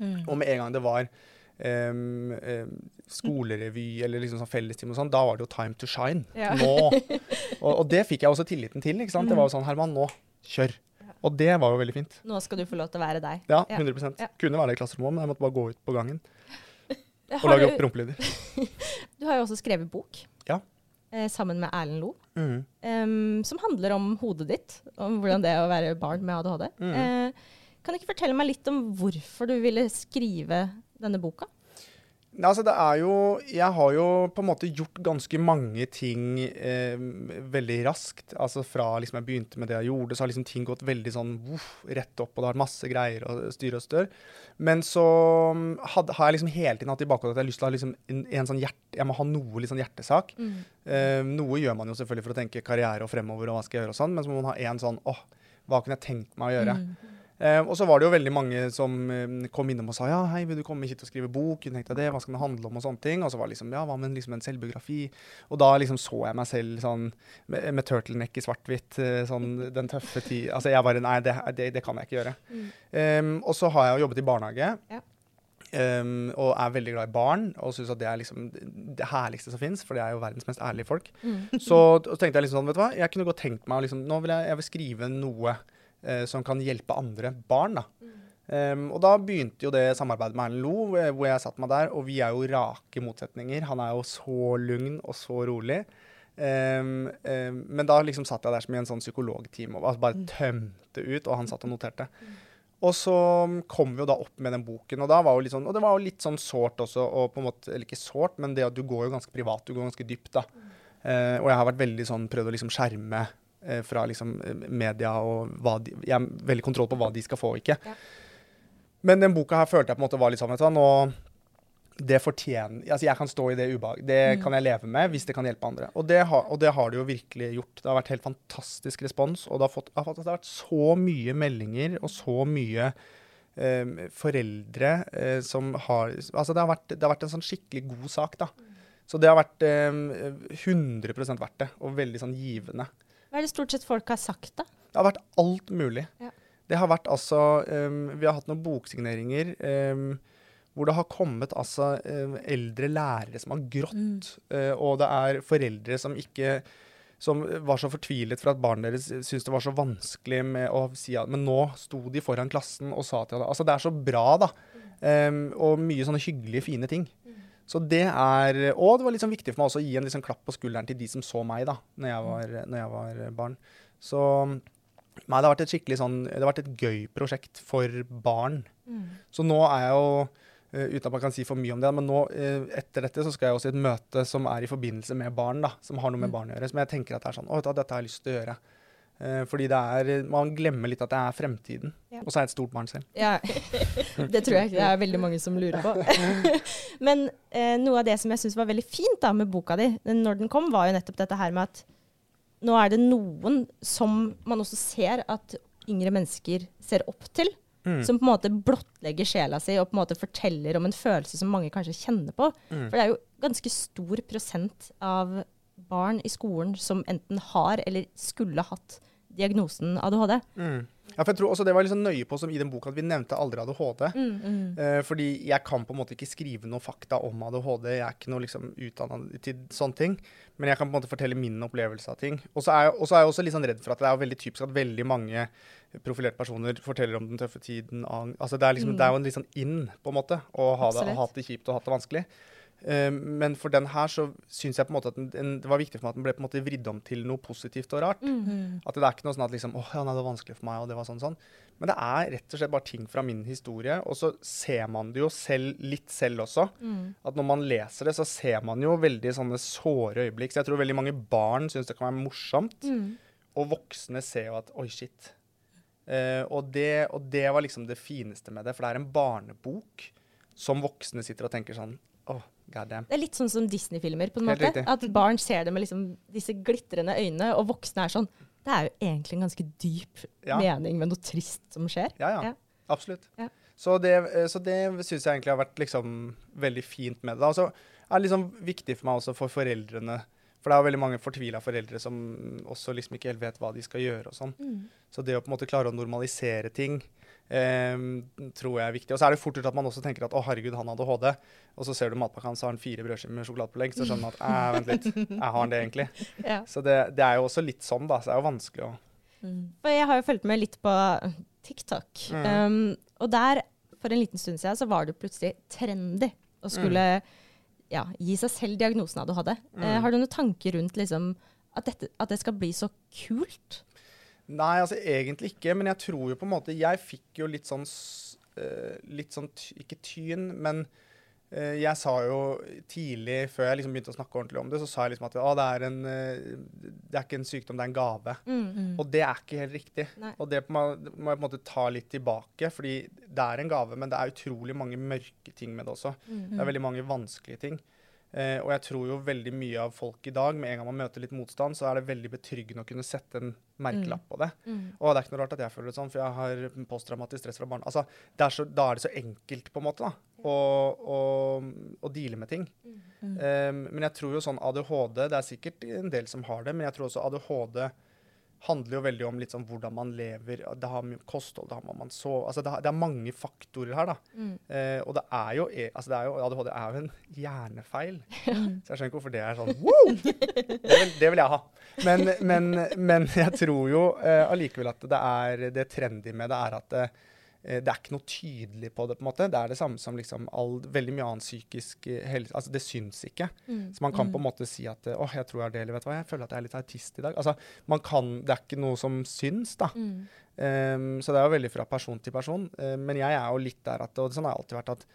Mm. Og med en gang det var em, um, skolerevy eller liksom sånn fellestime og sånn, da var det jo time to shine. Ja. Nå. Og, og det fikk jeg også tilliten til. ikke sant? Det var jo sånn Herman, nå, kjør. Og det var jo veldig fint. Nå skal du få lov til å være deg. Ja, Ja. 100 Ja. Kunne være det i klasserommet, men jeg måtte bare gå ut på gangen og lage du, opp rumpelyder. du har jo også skrevet bok Ja. eh, sammen med Erlend Lo, Mm. um, som handler om hodet ditt, om hvordan det er å være barn med ADHD. Mm. Eh, kan du ikke fortelle meg litt om hvorfor du ville skrive denne boka? Nei, altså det er jo Jeg har jo på en måte gjort ganske mange ting eh, veldig raskt. Altså fra liksom jeg begynte med det jeg gjorde, så har liksom ting gått veldig sånn uff, rett opp, og det har vært masse greier å styre og stør. Men så mm, had, har jeg liksom hele tiden hatt i bakhodet at jeg har lyst til å ha liksom en, en sånn hjerte, jeg må ha noe liksom hjertesak. hjertesak. Eh, noe gjør man jo selvfølgelig for å tenke karriere og fremover og hva skal jeg gjøre og sånn, men så må man ha en sånn åh, hva kunne jeg tenkt meg å gjøre? Eh, og så var det jo veldig mange som eh, kom innom og sa ja, hei, vil du komme hit og skrive bok? Kunne tenkt deg det, hva skal det handle om? Og sånne ting. Og så var det liksom ja, hva med liksom en selvbiografi? Og da liksom så jeg meg selv sånn med, med turtleneck i svart-hvitt, eh, sånn den tøffe tid Altså jeg bare nei, det, det, det kan jeg ikke gjøre. Em, og så har jeg jo jobbet i barnehage. Ja. Um, og er veldig glad i barn og syns at det er liksom det herligste som fins, for det er jo verdens mest ærlige folk. Så, så tenkte jeg liksom sånn, vet du hva, jeg kunne godt tenkt meg å liksom, Nå vil jeg, jeg vil skrive noe som kan hjelpe andre barn, da. Em, og da begynte jo det samarbeidet med Erlend Lo, eh, hvor jeg satte meg der. Og vi er jo rake motsetninger. Han er jo så lugn og så rolig. Um, um, men da liksom satt jeg der som i en sånn psykologtime og altså bare tømte ut, og han satt og noterte. Og så kom vi jo da opp med den boken, og, sånn, og det var jo litt sånn sårt også. Og på en måte, eller ikke sårt, men det at du går jo ganske privat, du går ganske dypt, da. Uh, og jeg har vært veldig sånn, prøvd å liksom skjerme eh, fra liksom eh, media og de Jeg har veldig kontroll på hva de skal få og ikke. Ja. Men den boka her følte jeg på en måte var litt sånn, vet du hva, det fortjener Altså, jeg kan stå i det ubehag. Det kan jeg leve med hvis det kan hjelpe andre. Og det, har, og det har det jo virkelig gjort. Det har vært helt fantastisk respons. Og det har, fått, det har, fått, det har vært så mye meldinger og så mye eh, foreldre eh, som har Altså, det har, vært, det har vært en sånn skikkelig god sak, da. Så det har vært eh, 100% verdt det, og veldig sånn givende. Hva er det stort sett folk har sagt, da? Det har vært alt mulig. Ja. Det har vært altså um, Vi har hatt noen boksigneringer um, hvor det har kommet altså um, eldre lærere som har grått. uh, og det er foreldre som ikke som var så fortvilet for at barnet deres syntes det var så vanskelig med å si at Men nå sto de foran klassen og sa til henne Altså, det er så bra, da. Um, og mye sånne hyggelige, fine ting. Så det er Og det var liksom viktig for meg også å gi en liksom klapp på skulderen til de som så meg da når jeg var, når jeg var barn. Så Nei, det har vært et skikkelig sånn Det har vært et gøy prosjekt for barn. Så nå er jeg jo eh, Uten at man kan si for mye om det, men nå eh, etter dette så skal jeg også i et møte som er i forbindelse med barn, da, som har noe med barn å gjøre. Som jeg tenker at det er sånn Å, dette har jeg lyst til å gjøre. Eh, fordi det er Man glemmer litt at det er fremtiden. Ja. Og så er jeg et stort barn selv. Ja, det tror jeg ikke det er veldig mange som lurer på. Men eh, noe av det som jeg syns var veldig fint da med boka di, når den kom, var jo nettopp dette her med at nå er det noen som man også ser at yngre mennesker ser opp til. Mm. Som på en måte blottlegger sjela si og på en måte forteller om en følelse som mange kanskje kjenner på. Mm. For det er jo ganske stor prosent av barn i skolen som enten har eller skulle hatt diagnosen ADHD. Mm. Ja, for jeg tror også Det var sånn nøye på som i den boka at vi nevnte aldri ADHD. Eh, fordi jeg kan på en måte ikke skrive noe fakta om ADHD. Jeg er ikke noe liksom utdanna til sånne ting. Men jeg kan på en måte fortelle min opplevelse av ting. Og så er, er jeg også litt sånn redd for at det er veldig typisk at veldig mange profilerte personer forteller om den tøffe tiden. Altså det, er liksom, det er jo en litt sånn in på en måte å ha det, Absolutt. ha hatt det kjipt og hatt det vanskelig. Eh, men for den her så syns jeg på en måte at den, den, det var viktig for meg at den ble på en måte vridd om til noe positivt og rart. At det er ikke noe sånn at liksom, åh, ja, nei, det var vanskelig for meg, og det var sånn sånn. Men det er rett og slett bare ting fra min historie, og så ser man det jo selv, litt selv også. At når man leser det, så ser man jo veldig sånne såre øyeblikk. Så jeg tror veldig mange barn syns det kan være morsomt, og voksne ser jo at oi, shit. Uh, og, det, og det var liksom det fineste med det, for det er en barnebok som voksne sitter og tenker sånn åh. Det er litt sånn som Disney-filmer, på en Helt måte. riktig. At barn ser det med liksom disse glitrende øynene, og voksne er sånn Det er jo egentlig en ganske dyp Ja. mening med noe trist som skjer. Ja, ja. Ja. Absolutt. Ja. Så det, eh, så det syns jeg egentlig har vært liksom veldig fint med det. Og så er det liksom viktig for meg også for foreldrene. For det er jo veldig mange fortvila foreldre som også liksom ikke helt vet hva de skal gjøre og sånn. Mm. Så det å på en måte klare å normalisere ting eh, tror jeg er viktig. Og så er det fort gjort at man også tenker at å herregud, han hadde HD. Og så ser du matpakka hans, så har han fire brødskiver med sjokoladepålegg. Så skjønner man at vent litt, jeg har han det egentlig? Ja. Så det, det er jo også litt sånn, da. Så det er jo vanskelig å Mm. Jeg har jo fulgt med litt på TikTok. Mm. Um, og der, for en liten stund siden, så var det plutselig trendy å skulle ja, gi seg selv diagnosen av du hadde. Mm. har du noen tanker rundt liksom, at, dette, at det skal bli så kult? Nei, altså egentlig ikke. Men jeg tror jo på en måte Jeg fikk jo litt sånn eh, Litt sånn Ikke tyn, men eh, jeg sa jo tidlig, før jeg liksom begynte å snakke ordentlig om det, så sa jeg liksom at det, er en, eh, det er ikke en sykdom, det er en gave. Mm. Og det er ikke helt riktig. Nei. Og det må, jeg på en måte ta litt tilbake, fordi det er en gave, men det er utrolig mange mørke ting med det også. Det er veldig mange vanskelige ting. Eh, og jeg tror jo veldig mye av folk i dag, med en gang man møter litt motstand, så er det veldig betryggende å kunne sette en merkelapp på det. Og det er ikke noe rart at jeg føler det sånn, for jeg har posttraumatisk stress fra barn. Altså, det er så, da er det så enkelt, på en måte, da, å, å, å deale med ting. Eh, men jeg tror jo sånn ADHD, det er sikkert en del som har det, men jeg tror også ADHD handler jo veldig om sånn hvordan man lever. Det har mye kosthold, det har man sover altså det, har, det er mange faktorer her, da. Eh, og det er jo e- altså det er jo, ADHD er jo en hjernefeil. Så jeg skjønner ikke hvorfor det er sånn Woo! Det, vil, det vil jeg ha. Men, men, men jeg tror jo eh, allikevel at det er det trendy med det er at det, eh, det er ikke noe tydelig på det. på en måte. Det er det samme som liksom all, veldig mye annen psykisk eh, helse. Altså Det syns ikke. Så man kan på en måte si at eh, åh, jeg tror jeg har det, eller vet du hva, jeg føler at jeg er litt autist i dag. Altså, man kan, Det er ikke noe som syns, da. Um, så det er jo veldig fra person til person. Uh, men jeg er jo litt der at Og sånn har jeg alltid vært at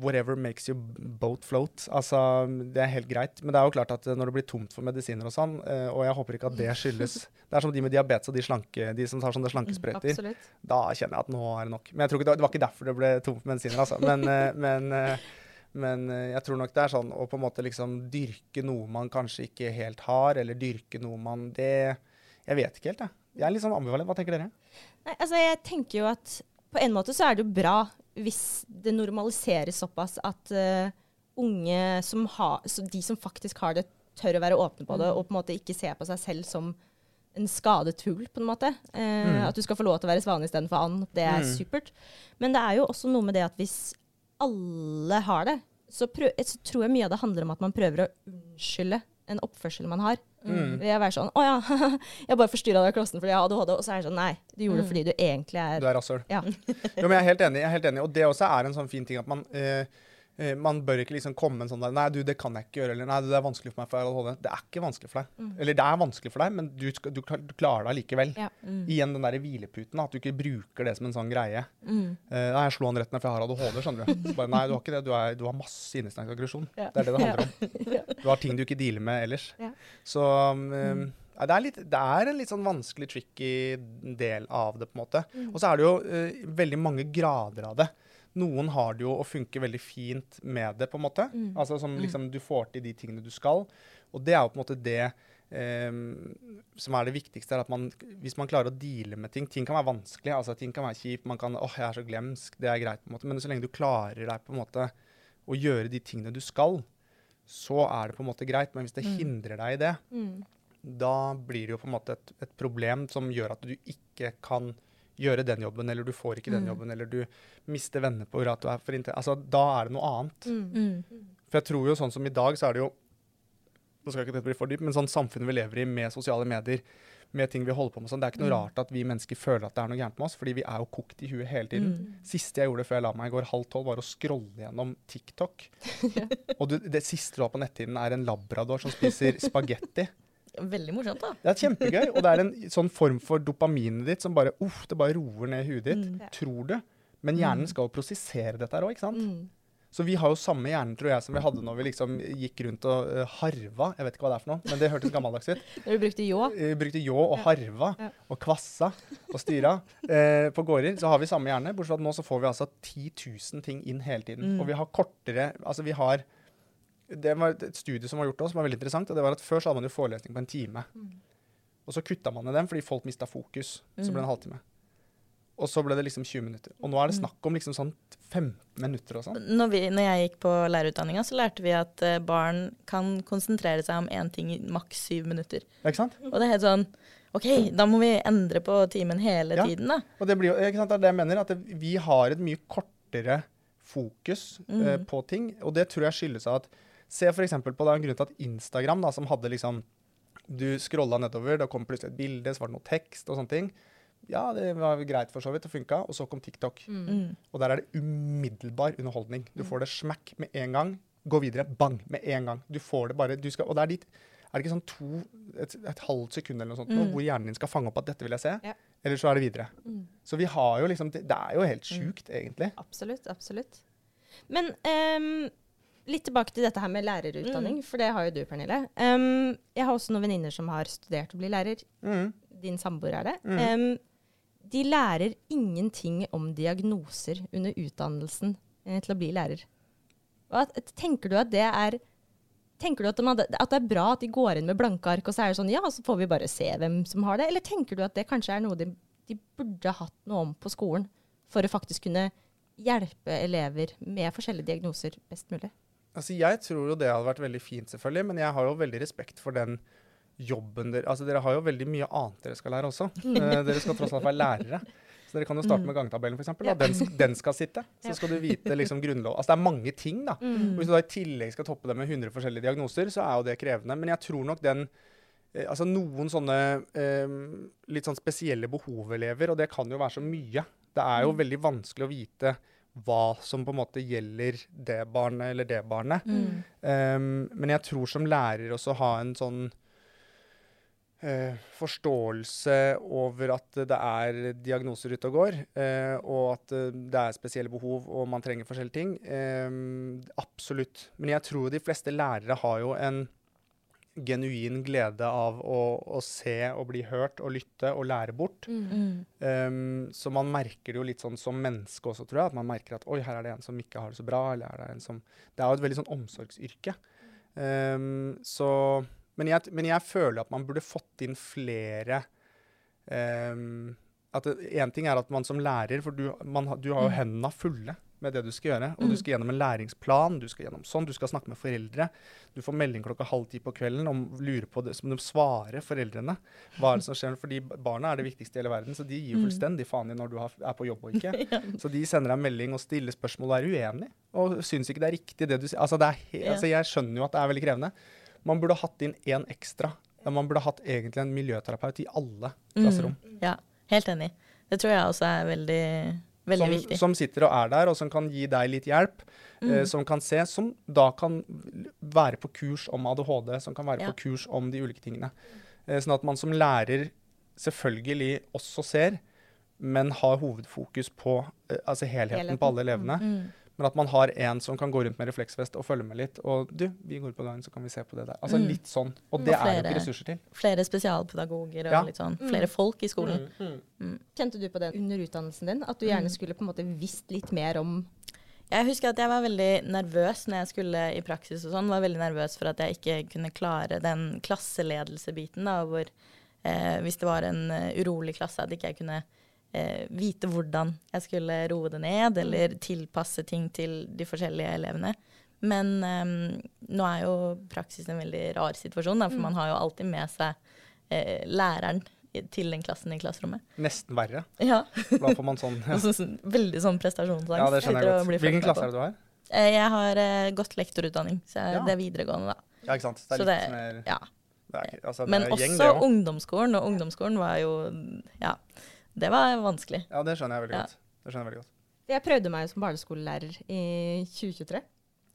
whatever makes you boat float. Altså, det er helt greit. Men det er jo klart at uh, når det blir tomt for medisiner og sånn, uh, og jeg håper ikke at det skyldes Det er som de med diabetes og de, slanke, de som tar sånne slankesprøyter. Absolutt. Da kjenner jeg at nå er det nok. Men jeg tror ikke det, var, ikke derfor det ble tomt for medisiner, altså. Men, uh, men, men jeg tror nok det er sånn å på en måte liksom dyrke noe man kanskje ikke helt har, eller dyrke noe man Det Jeg vet ikke helt, jeg. Jeg er litt sånn ambivalent. Hva tenker dere? Nei, altså jeg tenker jo at på en måte så er det jo bra hvis det normaliseres såpass at uh, unge som har, så de som faktisk har det, tør å være åpne på det, og på en måte ikke se på seg selv som en skadet fugl, på en måte. Eh, At du skal få lov til å være svane istedenfor and. Det er Mm. supert. Men det er jo også noe med det at hvis alle har det, så, prøv, så tror jeg mye av det handler om at man prøver å unnskylde en oppførsel man har. Mm. Jeg være sånn 'Å ja, jeg bare forstyrra deg i klassen fordi jeg har ADHD.' Og så er jeg sånn Nei, du gjorde det fordi du egentlig er Du er rasshøl. Ja. Jo, men jeg er helt enig. jeg er helt enig. Og det også er en sånn fin ting at man eh, man bør ikke liksom komme en sånn der 'Nei, du, det kan jeg ikke gjøre.' Eller 'Nei, det er vanskelig for meg for ADHD'. Det er ikke vanskelig for deg. Eller det er vanskelig for deg, men du, skal, du, du klarer deg likevel. Ja. Igjen den der hvileputen. At du ikke bruker det som en sånn greie. Mm. Uh, nei, jeg slo han rett ned, for jeg har ADHD, skjønner du. Bare, nei, du har ikke det. Du, er, du har masse innestengt aggresjon. Ja. Det er det det handler om. Du har ting du ikke dealer med ellers. Ja. Så um, ja, det, er litt, det er en litt sånn vanskelig, tricky del av det, på en måte. Og så er det jo uh, veldig mange grader av det. Noen har det jo og funker veldig fint med det, på en måte. Altså som liksom du får til de tingene du skal. Og det er jo på en måte det Um, som er det viktigste, er at man, hvis man klarer å deale med ting Ting kan være vanskelig, altså ting kan være kjipt. Man kan åh, jeg er så glemsk. Det er greit, på en måte. Men så lenge du klarer deg på en måte å gjøre de tingene du skal, så er det på en måte greit. Men hvis det hindrer deg i det, Mm. da blir det jo på en måte et, et problem som gjør at du ikke kan gjøre den jobben, eller du får ikke den jobben, eller du mister venner på grunn av at du er for inntil... Altså, da er det noe annet. Mm. For jeg tror jo sånn som i dag, så er det jo Nå skal ikke dette bli for dypt, men sånn samfunnet vi lever i med sosiale medier, med ting vi holder på med sånn, det er ikke noe rart at vi mennesker føler at det er noe gærent med oss, fordi vi er jo kokt i huet hele tiden. Siste jeg gjorde før jeg la meg i går halv tolv, var å scrolle gjennom TikTok. Og du, det siste du har på netthinnen, er en labrador som spiser spagetti. Veldig morsomt, da. Det er kjempegøy, og det er en sånn form for dopaminet ditt som bare uff, det bare roer ned huet ditt. Mm. Tror du. Men hjernen skal jo prosessere dette her òg, ikke sant? Mm. Så vi har jo samme hjerne, tror jeg, som vi hadde når vi liksom gikk rundt og eh, harva. Jeg vet ikke hva det er for noe, men det hørtes gammeldags ut. Når du brukte ljå. Vi brukte ljå og harva Ja. og kvassa og styra eh, på gårder. Så har vi samme hjerne, bortsett fra at nå så får vi altså 10 000 ting inn hele tiden. Og vi har kortere Altså vi har Det var et studie som var gjort også, som var veldig interessant. og det var at Før så hadde man jo forelesning på en time. Og så kutta man ned den fordi folk mista fokus. Så ble det en halvtime. Og så ble det liksom 20 minutter. Og nå er det snakk om liksom sånn 15 minutter og sånn. Når, vi, når jeg gikk på lærerutdanninga, så lærte vi at eh, barn kan konsentrere seg om én ting i maks syv minutter. Ikke sant? Og det er helt sånn OK, da må vi endre på timen hele Ja. tiden, da. Og det blir jo, ikke sant, det er det jeg mener, at det, vi har et mye kortere fokus eh, på ting. Og det tror jeg skyldes av at Se f.eks. på det er en grunn til at Instagram, da, som hadde liksom Du scrolla nedover, det kom plutselig et bilde, så var det noe tekst og sånne ting. Ja, det var greit for så vidt, det funka. Og så kom TikTok. Mm. Og der er det umiddelbar underholdning. Du får det smack med en gang. Gå videre. Bang! Med en gang. Du får det bare du skal, Og det er dit Er det ikke sånn to Et, et halvt sekund eller noe sånt nå, hvor hjernen din skal fange opp at 'dette vil jeg se', Ja. eller så er det videre. Så vi har jo liksom Det, det er jo helt sjukt, egentlig. Absolutt. Absolutt. Men ehm, litt tilbake til dette her med lærerutdanning, for det har jo du, Pernille. Um, jeg har også noen venninner som har studert å bli lærer. Mm. Din samboer er det. Ehm, de lærer ingenting om diagnoser under utdannelsen eh, til å bli lærer. Hva, tenker du at det er Tenker du at, de hadde, at det er bra at de går inn med blanke ark, og så er det sånn ja, så får vi bare se hvem som har det? Eller tenker du at det kanskje er noe de, de burde hatt noe om på skolen, for å faktisk kunne hjelpe elever med forskjellige diagnoser best mulig? Altså, jeg tror jo det hadde vært veldig fint, selvfølgelig, men jeg har jo veldig respekt for den jobben dere Altså, dere har jo veldig mye annet dere skal lære også. Eh, dere skal tross alt være lærere. Så dere kan jo starte med gangtabellen, f.eks. Ja. Den, den skal sitte. Så skal du vite liksom grunnlov Altså, det er mange ting, da. Og Hvis du da i tillegg skal toppe det med 100 forskjellige diagnoser, så er jo det krevende. Men jeg tror nok den eh, Altså noen sånne eh, litt sånn spesielle behov-elever, og det kan jo være så mye. Det er jo veldig vanskelig å vite hva som på en måte gjelder det barnet eller det barnet. Um, men jeg tror som lærer også ha en sånn uh, forståelse over at det er diagnoser ute og går, uh, og at eh, det er spesielle behov og man trenger forskjellige ting. Um, absolutt. Men jeg tror de fleste lærere har jo en genuin glede av å, å se og bli hørt og lytte og lære bort. Mm. Um, så man merker det jo litt sånn som menneske også, tror jeg. At man merker at oi, her er det en som ikke har det så bra. eller er Det en som... Det er jo et veldig sånn omsorgsyrke. Um, så men jeg, men jeg føler at man burde fått inn flere um, at Én ting er at man som lærer, for du, man, du har jo hendene fulle med det du skal gjøre. Og du skal gjennom en læringsplan, du skal gjennom sånn, du skal snakke med foreldre. Du får melding klokka halv ti på kvelden om lurer på det, som de svarer foreldrene. Hva er det som skjer? Fordi barna er det viktigste i hele verden, så de gir jo fullstendig faen i når du har, er på jobb og ikke. Så de sender deg melding og stiller spørsmål og er uenig, og syns ikke det er riktig det du sier. Altså, det Ja. altså, jeg skjønner jo at det er veldig krevende. Man burde hatt inn én ekstra. Man burde hatt egentlig en miljøterapeut i alle klasserom. Ja, helt enig. Det tror jeg også er veldig, veldig Som, viktig. som sitter og er der, og som kan gi deg litt hjelp. Mm. Eh, som kan se, som da kan være på kurs om ADHD, som kan være Ja. på kurs om de ulike tingene. Eh, sånn at man som lærer selvfølgelig også ser, men har hovedfokus på eh, altså helheten, Helheten. på alle elevene. Mm. Men at man har en som kan gå rundt med refleksvest og følge med litt. Og du, vi går på gangen, så kan vi se på det der. Altså Mm. litt sånn. Og det Og er jo ikke ressurser til. Flere spesialpedagoger og Ja. litt sånn. Flere folk i skolen. Kjente du på det under utdannelsen din? At du gjerne skulle på en måte visst litt mer om Jeg husker at jeg var veldig nervøs når jeg skulle i praksis og sånn. Var veldig nervøs for at jeg ikke kunne klare den klasseledelsebiten, da, hvor eh, hvis det var en eh, urolig klasse, at ikke jeg kunne eh, vite hvordan jeg skulle roe det ned, eller tilpasse ting til de forskjellige elevene. Men eh, nå er jo praksis en veldig rar situasjon, da, for man har jo alltid med seg eh, læreren til den klassen i klasserommet. Nesten verre. Ja. Da får man sånn så veldig sånn prestasjonsangst. Ja, det skjønner jeg godt. Hvilken klasse er det du har? Eh, Jeg har eh, gått lektorutdanning, så Ja. det er videregående, da. Ja, ikke sant. Det er Så litt det- mer Ja. er, altså, Men er også gjeng, det ungdomsskolen, og ungdomsskolen var jo Ja, det var vanskelig. Ja, det skjønner jeg veldig Ja. godt. Det skjønner jeg veldig godt. Jeg prøvde meg som barneskolelærer i 2023.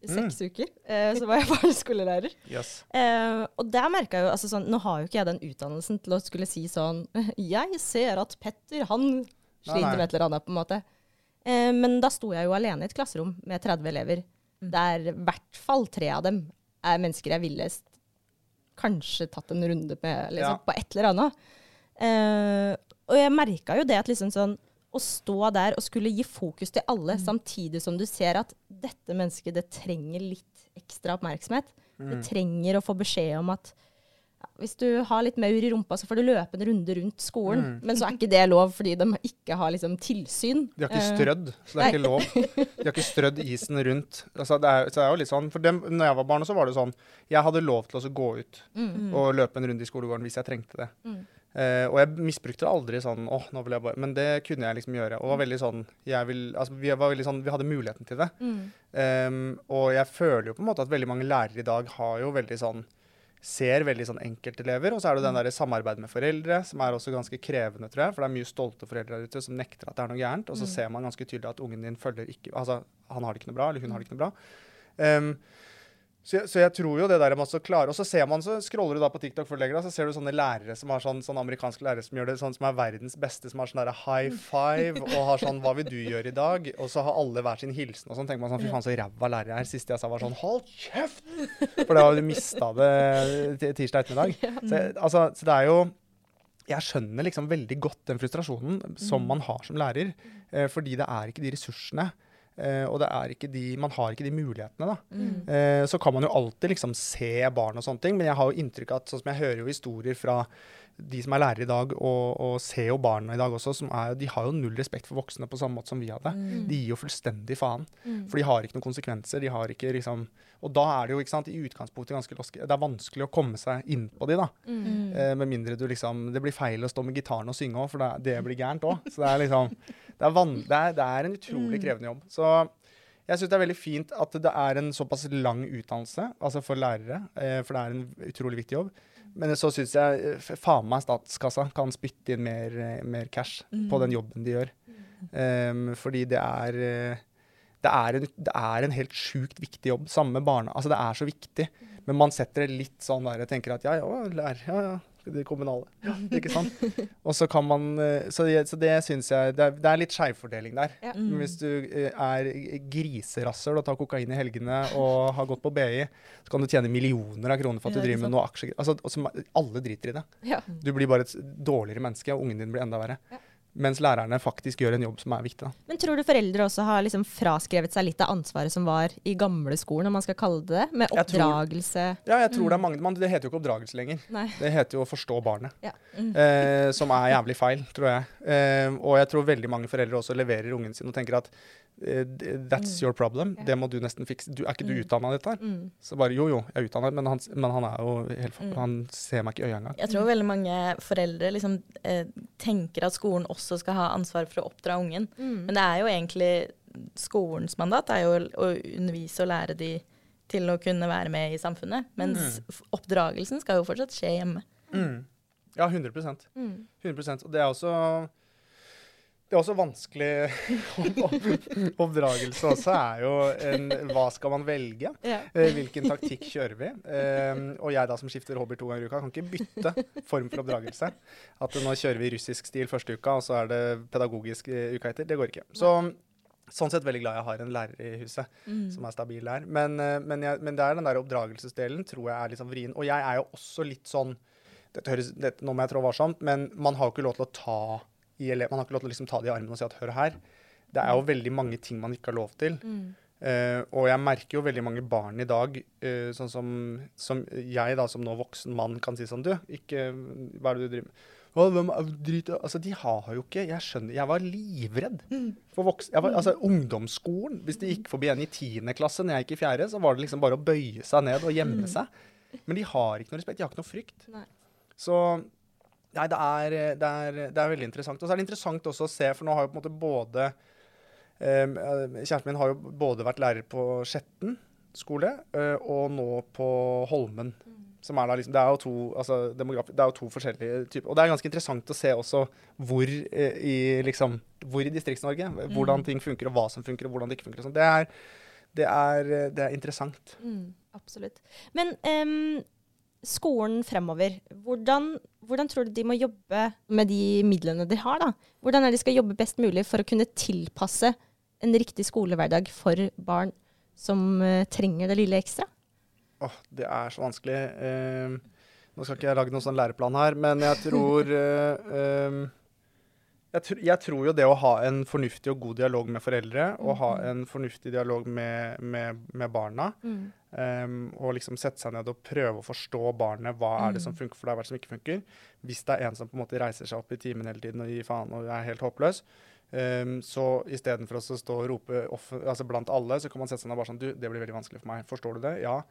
I Mm. seks uker. Eh, så var jeg barneskolelærer. Yes. Eh, og der merka jeg jo altså sånn, Nå har jo ikke jeg den utdannelsen til å skulle si sånn Jeg ser at Petter, han sliter nei. med et eller annet, på en måte. Eh, men da sto jeg jo alene i et klasserom med 30 elever, der i hvert fall tre av dem er mennesker jeg ville kanskje tatt en runde med liksom, Ja. på et eller annet. Og jeg merka jo det at liksom sånn å stå der og skulle gi fokus til alle, samtidig som du ser at dette mennesket det trenger litt ekstra oppmerksomhet. Det trenger å få beskjed om at Hvis du har litt maur i rumpa, så får du løpe en runde rundt skolen. Mm. Men så er ikke det lov fordi de ikke har liksom tilsyn. De har ikke Eh, strødd, så det er ikke lov. De har ikke strødd isen rundt. Altså, det, er, så det er jo litt sånn, for dem, når jeg var barn, så var det sånn Jeg hadde lov til å gå ut Mm. og løpe en runde i skolegården hvis jeg trengte det. Mm. Eh, og jeg misbrukte det aldri sånn åh, nå vil jeg bare Men det kunne jeg liksom gjøre. Og var veldig sånn jeg vil, altså, vi, var veldig sånn, vi hadde muligheten til det. Mm. Um, og jeg føler jo på en måte at veldig mange lærere i dag har jo veldig sånn Ser veldig sånn enkeltelever. Og så er det den der samarbeidet med foreldre, som er også ganske krevende, tror jeg. For det er mye stolte foreldre der ute som nekter at det er noe gærent. Og så Mm. ser man ganske tydelig at ungen din følger ikke Altså, han har det ikke noe bra, eller hun har det ikke noe bra. Um, så, jeg, så jeg tror jo det der med å klare Og så ser man, så scroller du da på TikTok for legger, så ser du sånne lærere som har sånn, sånne amerikanske lærere som gjør det sånn som er verdens beste, som har sånn derre high five og har sånn Hva vil du gjøre i dag? Og så har alle hver sin hilsen og sånn. tenker man sånn Fy faen, så ræva lærere jeg er. Siste jeg sa, var sånn Hold kjeft! For da har du mista det tirsdag ettermiddag. Så, altså, så det er jo jeg skjønner liksom veldig godt den frustrasjonen som man har som lærer. Eh, fordi det er ikke de ressursene. Eh, og det er ikke de, man har ikke de mulighetene. da. Mm. Eh, så kan man jo alltid liksom se barn og sånne ting, men jeg har jo inntrykk av at sånn som jeg hører jo historier fra de som er lærere i dag, og, og ser jo barna i dag også, som er, de har jo null respekt for voksne på samme måte som vi hadde. Mm. De gir jo fullstendig faen. Mm. For de har ikke noen konsekvenser. de har ikke liksom, Og da er det jo ikke sant, i utgangspunktet ganske loske, det er vanskelig å komme seg inn på de da. Mm. Eh, med mindre du liksom Det blir feil å stå med gitaren og synge òg, for det, det blir gærent òg. Så det er liksom det er, det, er, det er en utrolig krevende jobb. Så jeg syns det er veldig fint at det er en såpass lang utdannelse altså for lærere, eh, for det er en utrolig viktig jobb. Men så syns jeg eh, faen meg statskassa kan spytte inn mer, eh, mer cash på den jobben de gjør. Um, fordi det er det er, en, det er en helt sjukt viktig jobb. Samme barna. Altså, det er så viktig. Men man setter det litt sånn der og tenker at ja, ja, lærer, ja, ja. Det kommunale. Ja, ikke sant? Og så kan man eh, Så det, så det syns jeg Det er, det er litt skjevfordeling der. Ja. Mm. Hvis du eh, er griserasshøl og tar kokain i helgene og har gått på BI, så kan du tjene millioner av kroner for at du ja, driver med noe aksjer... Altså, alle driter i det. Ja. Du blir bare et dårligere menneske, og ungen din blir enda verre. Mens lærerne faktisk gjør en jobb som er viktig. Da. Men tror du foreldre også har liksom fraskrevet seg litt av ansvaret som var i gamle skolen, om man skal kalle det det? Med Jeg tror- oppdragelse? Ja, jeg tror det er mange, man, Det heter jo ikke oppdragelse lenger. Nei. Det heter jo å forstå barnet. Ja. Mm. Eh, som er jævlig feil, tror jeg. Eh, og jeg tror veldig mange foreldre også leverer ungen sin og tenker at that's your problem. Det må du nesten fikse. Du, er ikke du Mm. utdanna dette her? Mm. Så bare jo, jo, jeg er utdannet, men han, men han er jo helt Mm. Han ser meg ikke i øya engang. Jeg tror veldig mange foreldre liksom, eh, tenker at skolen også skal ha ansvar for å oppdra ungen. Mm. Men det er jo egentlig skolens mandat er jo å undervise og lære de til å kunne være med i samfunnet. Mens f- oppdragelsen skal jo fortsatt skje hjemme. Mm. Ja, 100 Mm. 100% Og det er også det er også vanskelig Oppdragelse også er jo en Hva skal man velge? Ja. Eh, Hvilken taktikk kjører vi? Eh, og jeg da som skifter hobby to ganger i uka, kan ikke bytte form for oppdragelse. At nå kjører vi russisk stil første uka, og så er det pedagogisk eh, uka etter. Det går ikke. Så sånn sett veldig glad jeg har en lærer i huset som er stabil der. Men, eh, men, jeg, men det er den der oppdragelsesdelen tror jeg er litt sånn vrien. Og jeg er jo også litt sånn dette høres, dette, Nå må jeg trå varsomt, men man har jo ikke lov til å ta i elev, Man har ikke lov til å liksom ta det i armen og si at hør her. Det er jo veldig mange ting man ikke har lov til. Mm. Uh, og jeg merker jo veldig mange barn i dag, uh, sånn som, som jeg da som nå voksen mann kan si sånn Du, ikke Hva er det du driver med? Å, hvem er- drit, i-» altså, de har jo ikke Jeg skjønner Jeg var livredd for voksne. Altså, ungdomsskolen Hvis de gikk forbi en i tiende klasse når jeg gikk i fjerde, så var det liksom bare å bøye seg ned og gjemme seg. Men de har ikke noe respekt. De har ikke noe frykt. Nei. Så Nei, det er, det, er, det er veldig interessant. Og så er det interessant også å se, for nå har jo på en måte både Um, eh, kjæresten min har jo både vært lærer på Skjetten skole eh, og nå på Holmen. Som er da liksom, det er jo to, altså, det er jo to forskjellige typer. Og det er ganske interessant å se også hvor eh, i, liksom, hvor i Distrikts-Norge hvordan ting funker, og hva som funker, og hvordan det ikke funker. Det, er, det, er, det interessant. Mm, absolutt. Men em, skolen fremover, hvordan, hvordan tror du de må jobbe med de midlene de har? da? Hvordan er de skal jobbe best mulig for å kunne tilpasse en riktig skolehverdag for barn som uh, trenger det lille ekstra? Åh, det er så vanskelig. Uh, nå skal ikke jeg lage noen sånn læreplan her, men jeg tror uh, Jeg, tr jeg, tror jo det å ha en fornuftig og god dialog med foreldre, og ha Mm. en fornuftig dialog med, med, med barna, Mm. um, og liksom sette seg ned og prøve å forstå barnet, hva er det som funker for deg, hva er det som ikke funker. Hvis det er en som på en måte reiser seg opp i timen hele tiden og gir faen og er helt håpløs, um, så istedenfor å stå og rope off altså blant alle, så kan man sette seg ned og bare sånn Du, det blir veldig vanskelig for meg. Forstår du det? Ja.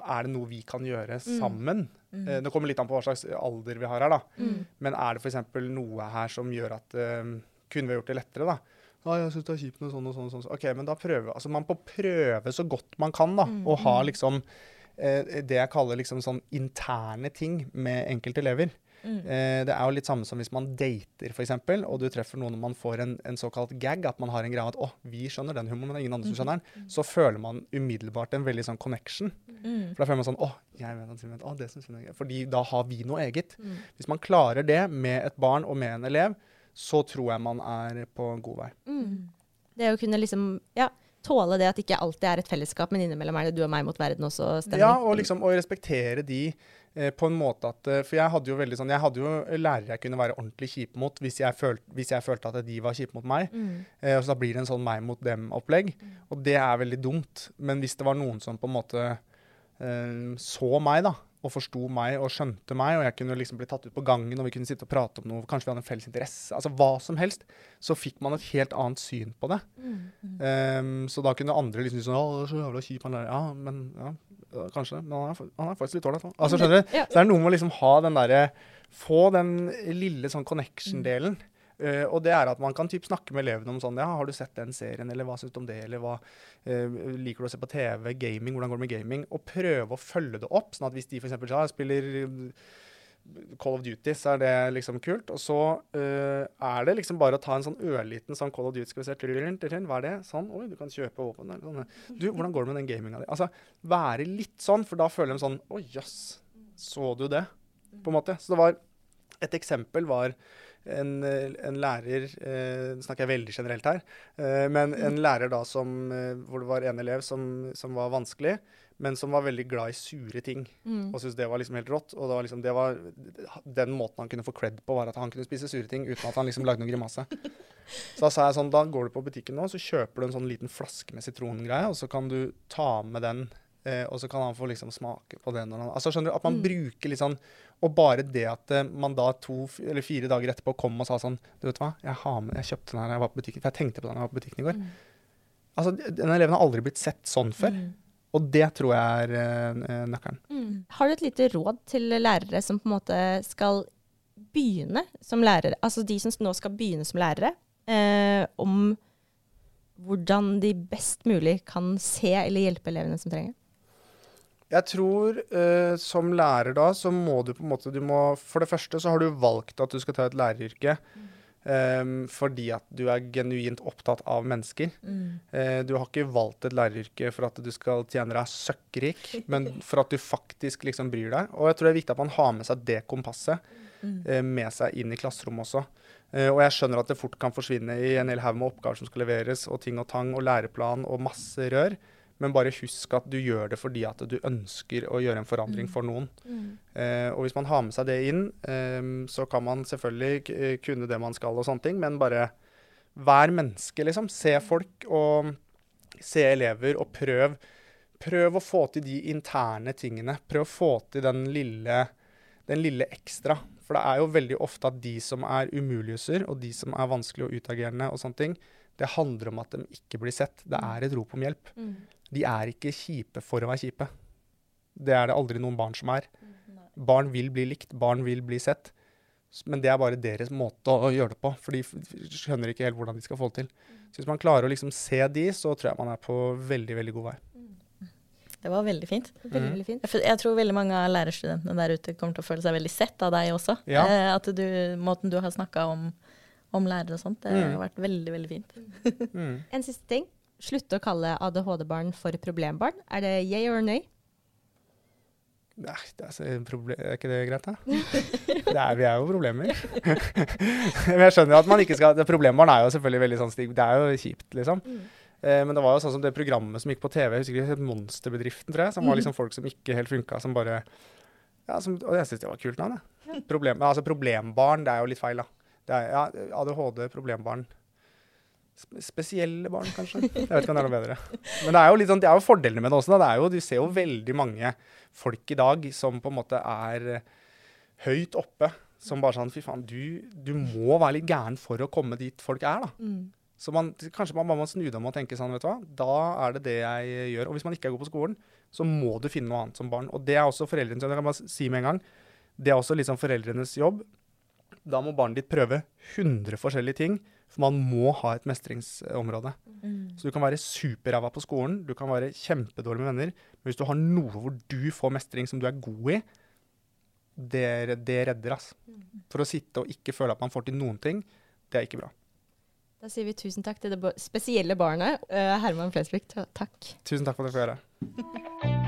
Er det noe vi kan gjøre sammen? Mm. det kommer litt an på hva slags alder vi har her, da. Mm. Men er det f.eks. noe her som gjør at um, Kunne vi gjort det lettere, da? Ja, jeg syns det er kjipt med sånn og sånn. og sånn. OK, men da prøver Altså, man må prøve så godt man kan, da. Og ha liksom eh, det jeg kaller liksom sånn interne ting med enkeltelever. Eh, det er jo litt samme som hvis man dater, f.eks., og du treffer noen og man får en, en såkalt gag, at man har en greie at 'å, vi skjønner den humoren, men det ingen andre som skjønner den', så føler man umiddelbart en veldig sånn connection. Mm. For da føler man sånn 'Å, jeg vet at Simen Å, det syns hun er gøy'. Fordi da har vi noe eget. Hvis man klarer det med et barn og med en elev, så tror jeg man er på god vei. Mm. Det å kunne liksom ja, tåle det at ikke alltid er et fellesskap, men innimellom er det du og meg mot verden også. Stemning. Ja, og liksom å respektere de på en måte at eh, For jeg hadde jo veldig sånn Jeg hadde jo lærere jeg kunne være ordentlig kjip mot hvis jeg, følte, hvis jeg følte at de var kjipe mot meg. Mm. Eh, og så da blir det en sånn meg mot dem-opplegg. Og det er veldig dumt. Men hvis det var noen som på en måte eh, så meg, da, og forsto meg og skjønte meg, og jeg kunne liksom bli tatt ut på gangen, og vi kunne sitte og prate om noe, kanskje vi hadde en felles interesse, altså hva som helst, så fikk man et helt annet syn på det. Um, så da kunne andre liksom si sånn 'Å, så jævla kjip han der.' Ja, men ja, kanskje. Men han er, han er faktisk litt ålreit, han. Altså, skjønner du? Ja. Så det er noe med å liksom ha den derre Få den lille sånn connection-delen. Uh, og det er at man kan typ snakke med elevene om sånn Ja, har du sett den serien, eller hva syns du om det, eller hva uh, liker du å se på TV, gaming, hvordan går det med gaming? Og prøve å følge det opp, sånn at hvis de f.eks. Ja, spiller eh, Call of Duty, så er det liksom kult. Og så uh, er det liksom bare å ta en sånn ørliten sånn Call of Duty Skal vi se, Hva er det? Sånn. Oi, du kan kjøpe våpen der. Sånn. Du, hvordan går det med den gaminga di? Altså, være litt sånn, for da føler de sånn oh jøss. Så du det? På en måte. Så det var Et eksempel var en, en lærer eh, snakker jeg veldig generelt her. Eh, men en lærer da som eh, Hvor det var en elev som, som var vanskelig, men som var veldig glad i sure ting. Mm. Og syntes det var liksom helt rått. Og det var liksom, det var, den måten han kunne få cred på, var at han kunne spise sure ting uten at han liksom lagde noen grimase. Så da sa jeg sånn, da går du på butikken nå, så kjøper du en sånn liten flaske med sitrongreie, og så kan du ta med den, eh, og så kan han få liksom smake på det når han Altså skjønner du, at man bruker litt sånn Og bare det at eh, man da to eller fire dager etterpå kom og sa sånn Du vet hva, jeg, har med, jeg kjøpte den her jeg var på butikken, for jeg tenkte på den da jeg var på butikken i går. Altså, den eleven har aldri blitt sett sånn før. Og det tror jeg er eh, nøkkelen. Mm. Har du et lite råd til lærere som på en måte skal begynne som lærere, altså de som nå skal begynne som lærere, eh, om hvordan de best mulig kan se eller hjelpe elevene som trenger? Jeg tror eh, som lærer da, så må du på en måte du må, For det første så har du valgt at du skal ta et læreryrke eh, fordi at du er genuint opptatt av mennesker. Eh, du har ikke valgt et læreryrke for at du skal tjene deg søkkrik, men for at du faktisk liksom bryr deg. Og jeg tror det er viktig at man har med seg det kompasset eh, med seg inn i klasserommet også. Uh, og jeg skjønner at det fort kan forsvinne i en hel haug med oppgaver som skal leveres, og ting og tang, og læreplan og masse rør. Men bare husk at du gjør det fordi at du ønsker å gjøre en forandring for noen. Eh, og hvis man har med seg det inn, eh, så kan man selvfølgelig eh, kunne det man skal og sånne ting, men bare vær menneske, liksom. Se folk og se elever, og prøv. Prøv å få til de interne tingene. Prøv å få til den lille, den lille ekstra. For det er jo veldig ofte at de som er umuliuser, og de som er vanskelig og utagerende og sånne ting, det handler om at de ikke blir sett. Det er et rop om hjelp. De er ikke kjipe for å være kjipe. Det er det aldri noen barn som er. Barn vil bli likt, barn vil bli sett. Men det er bare deres måte å gjøre det på, for de skjønner ikke helt hvordan de skal få det til. Så hvis man klarer å liksom se de, så tror jeg man er på veldig, veldig god vei. Det var veldig fint. Veldig, Mm. veldig fint. Jeg, tror veldig mange av lærerstudentene der ute kommer til å føle seg veldig sett av deg også. Ja. Eh, at du, måten du har snakka om, om lærere og sånt, det Mm. har vært veldig, veldig fint. Mm. En siste ting. Slutte å kalle ADHD-barn for problembarn. Er det yay or nay? Nei, det er, så er ikke det greit, da? Det er, vi er jo problemer. Men jeg skjønner at man ikke skal Problembarn er jo selvfølgelig veldig sånn stig. Det er jo kjipt, liksom. Eh, men det var jo sånn som det programmet som gikk på TV, jeg husker ikke, Monsterbedriften, tror jeg. Som var liksom folk som ikke helt funka, som bare ja, som, Og jeg syns det var kult navn, jeg. Problem, altså, problembarn, det er jo litt feil, da. Det er ja, ADHD, problembarn. Sp- Spesielle barn, kanskje. Jeg vet ikke om det er noe bedre. Men det er jo, litt sånn, det er jo fordelene med det også. Da. Det er jo, du ser jo veldig mange folk i dag som på en måte er eh, høyt oppe. Som bare sånn Fy faen, du, du må være litt gæren for å komme dit folk er, da. Mm. Så man, kanskje man bare må snu dem og tenke sånn, vet du hva. Da er det det jeg gjør. Og hvis man ikke er god på skolen, så må du finne noe annet som barn. Og det er også foreldrenes jobb. Jeg kan bare si med en gang. Det er også liksom foreldrenes jobb. Da må barnet ditt prøve 100 forskjellige ting. For man må ha et mestringsområde. Mm. Så du kan være superræva på skolen, du kan være kjempedårlig med venner. Men hvis du har noe hvor du får mestring som du er god i, det, det redder, altså. For å sitte og ikke føle at man får til noen ting, det er ikke bra. Da sier vi tusen takk til det spesielle barnet, eh, Herman Flesvig. Takk. Tusen takk for at jeg gjøre det.